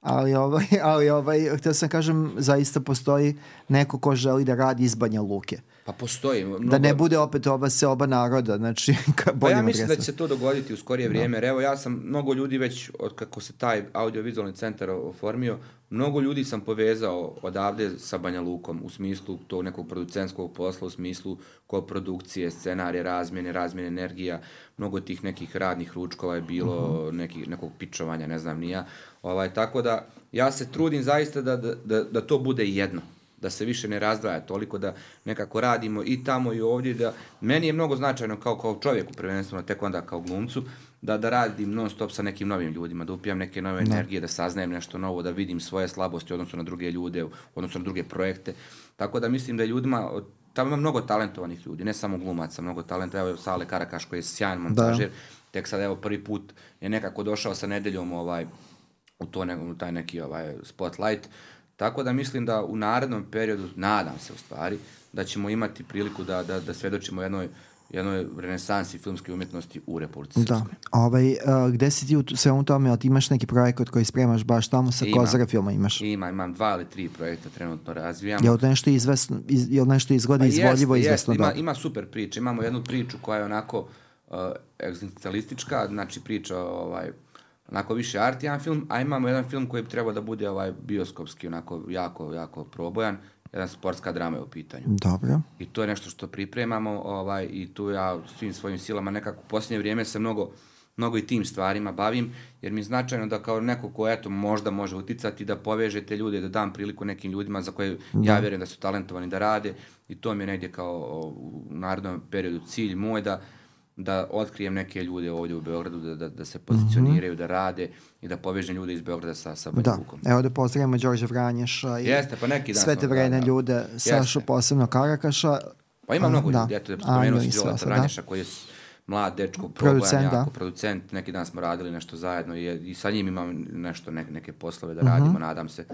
Ali, ovaj, ali ovaj, htio sam kažem, zaista postoji neko ko želi da radi iz Banja Luke. Pa postoji. Mnogo... Da ne bude opet ova se oba naroda, znači... Pa ja mislim da će se to dogoditi u skorije da. vrijeme. No. Evo, ja sam mnogo ljudi već, od kako se taj audiovizualni centar oformio, mnogo ljudi sam povezao odavde sa Banja Lukom u smislu tog nekog producentskog posla, u smislu koprodukcije, scenarije, razmjene, razmjene energija, mnogo tih nekih radnih ručkova je bilo. -huh. neki, nekog pičovanja, ne znam nija. Ovaj, tako da, ja se trudim zaista da, da, da, da to bude jedno da se više ne razdvaja toliko, da nekako radimo i tamo i ovdje, da meni je mnogo značajno kao, kao čovjeku, prvenstveno tek onda kao glumcu, da, da radim non stop sa nekim novim ljudima, da upijam neke nove da. energije, da saznajem nešto novo, da vidim svoje slabosti u odnosu na druge ljude, u odnosu na druge projekte. Tako da mislim da je ljudima, tamo ima mnogo talentovanih ljudi, ne samo glumaca, mnogo talenta, evo Sale Karakaš koji je sjajan montažer, da. tek sad evo prvi put je nekako došao sa nedeljom ovaj, u, to ne, u taj neki ovaj, spotlight, Tako da mislim da u narednom periodu, nadam se u stvari, da ćemo imati priliku da, da, da svedočimo jednoj jednoj renesansi filmske umjetnosti u Republici Da. Ovaj, uh, gde si ti u svemu tome, ali ti imaš neki projekat koji spremaš baš tamo sa imam, Kozara filma imaš? Ima, imam dva ili tri projekta trenutno razvijam. Je li nešto izvesno, iz, je li nešto izgleda pa izvodljivo, jest, izvesno? Jest, ima, ima super priče. Imamo jednu priču koja je onako uh, egzistencialistička, znači priča ovaj, onako više artijan film, a imamo jedan film koji bi trebao da bude ovaj bioskopski, onako jako, jako probojan, jedan sportska drama je u pitanju. Dobro. I to je nešto što pripremamo ovaj, i tu ja svim svojim silama nekako u posljednje vrijeme se mnogo, mnogo i tim stvarima bavim, jer mi je značajno da kao neko ko eto možda može uticati da povežete ljude, da dam priliku nekim ljudima za koje da. ja vjerujem da su talentovani da rade i to mi je negdje kao u narodnom periodu cilj moj da da otkrijem neke ljude ovdje u Beogradu, da, da, da se pozicioniraju, mm -hmm. da rade i da povežem ljude iz Beograda sa, sa Banja da. Lukom. Evo da pozdravimo Đorđe Vranješa i Jeste, pa neki dan sve te vredne da, ljude, Sašu posebno Karakaša. Pa ima mnogo da. ljudi, eto da spomenuo si Đorđe Vranješa da. koji je mlad dečko, Producent, da. jako, producent, neki dan smo radili nešto zajedno i, i sa njim imam nešto, ne, neke poslove da Mhm. radimo, nadam se.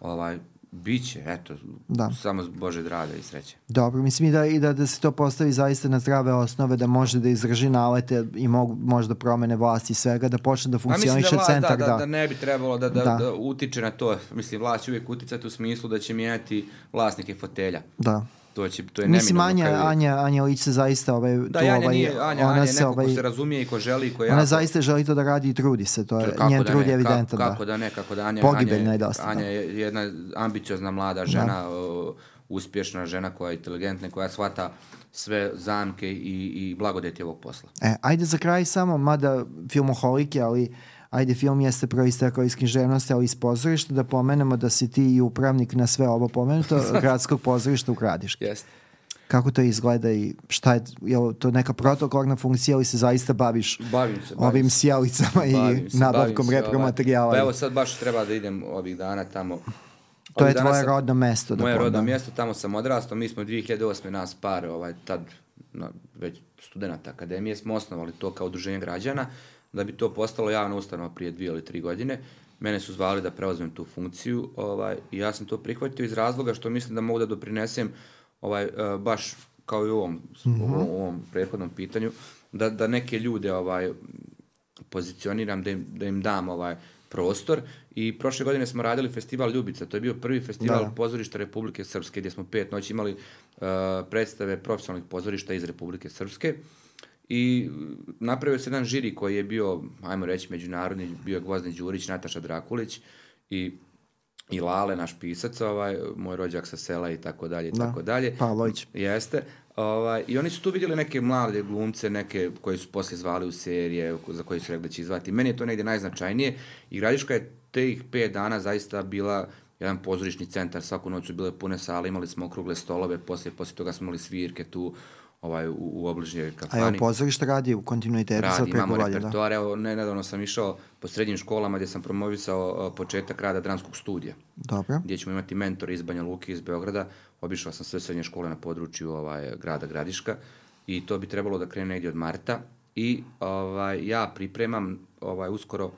Ovaj, Biće, eto, Da. samo Bože zdravlja i sreće. Dobro, mislim i da, i da, da se to postavi zaista na zdrave osnove, da može da izdrži nalete i mogu, možda promene vlasti i svega, da počne da A mislim funkcioniše vlast, centar. da, da, da, ne bi trebalo da, da, Da. da. utiče na to. Mislim, vlast će uvijek uticati u smislu da će mijenjati vlasnike fotelja. da. To, će, to je Mislim. Anja, kad- Anja, Anja Lić se zaista ovaj, Da, tu, Anja ovaj, nije, Anja, ona Anja je se neko ovaj, ko se razumije i ko želi ko je ona zaista želi to da radi i trudi se, to je Kako njen da trud je evidentan. Kako, da. kako da ne, kako da Anja, Pogibeljna Anja, je dosta, Anja da. je jedna ambiciozna mlada žena, o, uspješna žena koja je inteligentna, koja shvata sve zamke i, i blagodeti ovog posla. E, ajde za kraj samo, mada filmoholik je, ali ajde film jeste proistekao iz književnosti, ali iz pozorišta, da pomenemo da si ti i upravnik na sve ovo pomenuto gradskog pozorišta u Gradiški. Jeste. Kako to izgleda i šta je, je li to neka protokolna funkcija ili se zaista baviš Bavim se, bavim ovim se. sjalicama i se, nabavkom repromaterijala? Pa evo sad baš treba da idem ovih dana tamo. to je tvoje sam- rodno mesto. Da Moje rodno mjesto, tamo sam odrastao, mi smo 2008. nas par, ovaj, tad na, već studenta akademije smo osnovali to kao udruženje građana, da bi to postalo javna ustanova prije dvije ili tri godine. Mene su zvali da preuzmem tu funkciju ovaj, i ja sam to prihvatio iz razloga što mislim da mogu da doprinesem ovaj, eh, baš kao i u ovom, u ovom prethodnom pitanju, da, da neke ljude ovaj, pozicioniram, da im, da im dam ovaj prostor i prošle godine smo radili festival Ljubica, to je bio prvi festival Da. pozorišta Republike Srpske gdje smo pet noći imali uh, predstave profesionalnih pozorišta iz Republike Srpske i napravio se jedan žiri koji je bio, ajmo reći, međunarodni, bio je Gvozden Đurić, Nataša Drakulić i i Lale, naš pisac, ovaj, moj rođak sa sela i tako dalje i Da. tako dalje. Pavlović. Jeste. Ovaj, I oni su tu vidjeli neke mlade glumce, neke koji su poslije zvali u serije, za koje su rekli da će izvati. Meni je to negdje najznačajnije i Gradiška je tih pet dana zaista bila jedan pozorišni centar, svaku noć su bile pune sale, imali smo okrugle stolove, poslije, poslije toga smo imali svirke tu ovaj, u, u obližnjoj A kafani. evo, pozorište radi u kontinuitetu sad Radi, preko imamo valje, da. repertoar. Evo, ne, nedavno sam išao po srednjim školama gdje sam promovisao uh, početak rada dramskog studija Dobro. gdje ćemo imati mentore iz Banja Luke, iz Beograda. Obišao sam sve srednje škole na području ovaj, grada Gradiška i to bi trebalo da krene negdje od marta. I ovaj, ja pripremam ovaj, uskoro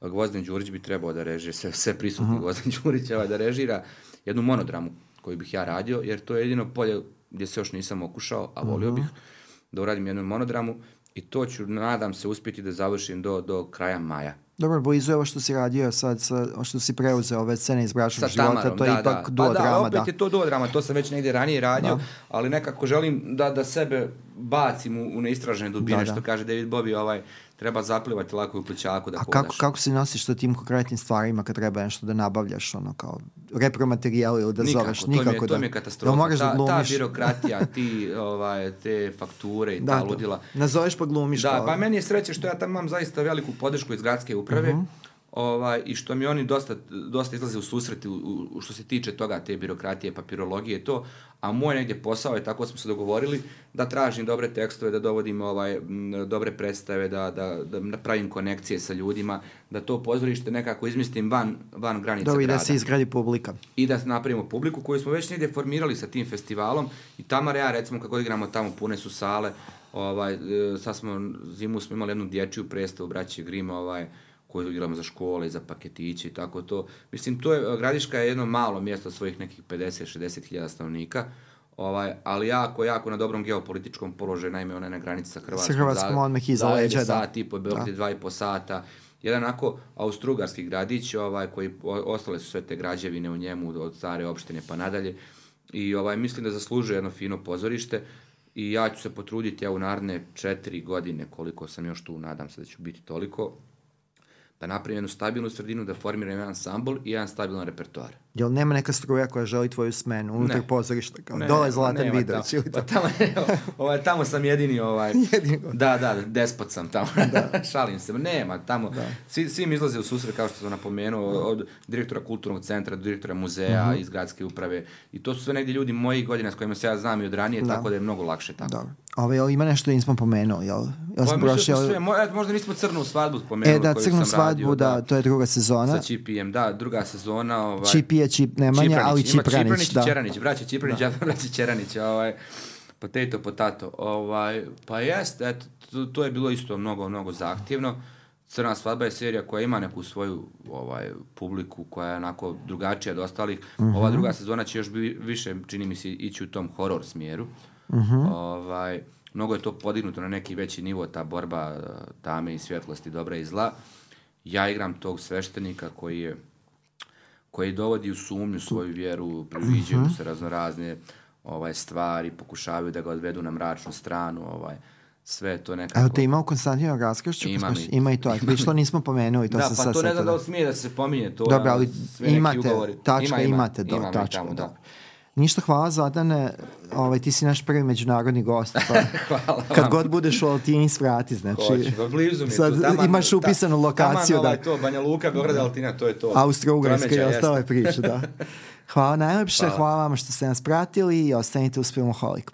Gvozden Đurić bi trebao da režira, sve, sve prisutni Gvozden Đurić ovaj, da režira jednu monodramu koju bih ja radio, jer to je jedino polje gdje se još nisam okušao, a volio bih da uradim jednu monodramu i to ću, nadam se, uspjeti da završim do, do kraja maja. Dobro, blizu je ovo što si radio sad, sa, što si preuzeo ove scene iz bračnog života, Tamarom, to je da, ipak da. duo pa da, opet da. je to duo drama, to sam već negdje ranije radio, ali nekako želim da, da sebe bacim u, u neistražene dubine, Da, da. što kaže David Bobby, ovaj, treba zaplivati lako u plućaku da A hodaš. kako, kako se nosiš sa tim konkretnim stvarima kad treba nešto da nabavljaš, ono kao repromaterijal ili da Nikako, zoveš? to mi je, Nikako to da. mi je Jel katastrofa. moraš da ta, ta glumiš? birokratija, ti, ovaj, te fakture i Da, ta to. ludila. Nazoveš pa glumiš. Da, kao- pa meni je sreće što ja tamo imam zaista veliku podršku iz gradske uprave. Mhm. Ovaj, i što mi oni dosta, dosta izlaze u susreti u, u- što se tiče toga, te birokratije, papirologije to, a moj negdje posao je, tako smo se dogovorili, da tražim dobre tekstove, da dovodim ovaj, m, dobre predstave, da, da, da napravim konekcije sa ljudima, da to pozorište nekako izmislim van, van granica Dobro, i da grada se izgradi publika. i da napravimo publiku koju smo već negdje formirali sa tim festivalom i Tamara ja recimo kako igramo tamo pune su sale ovaj, e, sad smo zimu smo imali jednu dječju predstavu braće Grim ovaj, koju igramo za škole i za paketiće i tako to. Mislim, to je, Gradiška je jedno malo mjesto svojih nekih 50-60 hiljada stanovnika, ovaj, ali jako, jako na dobrom geopolitičkom položaju, naime ona je na granici sa Hrvatskom. Sa Hrvatskom odmah iza za leđa, da. sat i po, Beograd je dva i po sata. Jedan onako austrugarski gradić, ovaj, koji ostale su sve te građevine u njemu od stare opštine pa nadalje. I ovaj, mislim da zaslužuje jedno fino pozorište i ja ću se potruditi ja u naredne četiri godine, koliko sam još tu, nadam se da ću biti toliko, da napravim jednu stabilnu sredinu, da formiram jedan ansambl i jedan stabilan repertoar. Jel nema neka struja koja želi tvoju smenu unutar Ne. pozorišta? Kao, Ne, dole Zlatan Vidović tamo. ili Pa to? tamo, ovaj, tamo sam jedini, ovaj, Jedini. da, da, despot sam tamo, šalim se, nema, tamo, svi, svi mi izlaze u susret, kao što sam napomenuo, od direktora kulturnog centra, do direktora muzeja, Mhm. iz gradske uprave, i to su sve negdje ljudi mojih godina s kojima se ja znam i od ranije, Da. tako da je mnogo lakše tako. Dobro. Ove, jel ima nešto nismo pomenuo, jel? Jel Pa, sam da prošao... sve, mo- možda nismo crnu svadbu spomenuli E, da, Crnu svadbu, radio, da, to je druga sezona. Sa Čipijem, da, druga sezona. Ovaj, Čipi je Čip Nemanja, ali ima Čipranić, Čipranić da. i Čeranić, braća Čipranić, da. braća Čeranić, ovaj, Potato, potato. Ovaj, pa jeste, eto, to, to je bilo isto mnogo, mnogo zahtjevno. Crna svadba je serija koja ima neku svoju ovaj publiku koja je onako drugačija od ostalih. Ova druga sezona će još bi, više, čini mi se, ići u tom horor smjeru. Ovaj, mnogo je to podignuto na neki veći nivo, ta borba eh, tame i svjetlosti, dobra i zla. Ja igram tog sveštenika koji je koji dovodi u sumnju svoju vjeru, priviđaju mu se raznorazne ovaj, stvari, pokušavaju da ga odvedu na mračnu stranu, ovaj, sve to nekako... Evo te ima u Konstantinu Raskršću? Ima, i- ima i to. Viš to nismo pomenuli, to da, sam pa sad to ne znam da li smije da se pominje to. Dobro, ali imate, ugovori. tačka, Ima, ima, imate do, imam tačka, tamo, da. Ništa, hvala Zlatane, ovaj, ti si naš prvi međunarodni gost, pa Hvala kad vam. god budeš u Altini svrati, znači, Hoću, pa blizu mi je sad tu, taman- imaš ta- upisanu lokaciju, taman da, ovaj to, Banja Luka, Beograd, Altina, to je to. Austro-Ugarska i ostale priče, da. Hvala najlepše, hvala. vam što ste nas pratili i ostanite uz Filmoholik.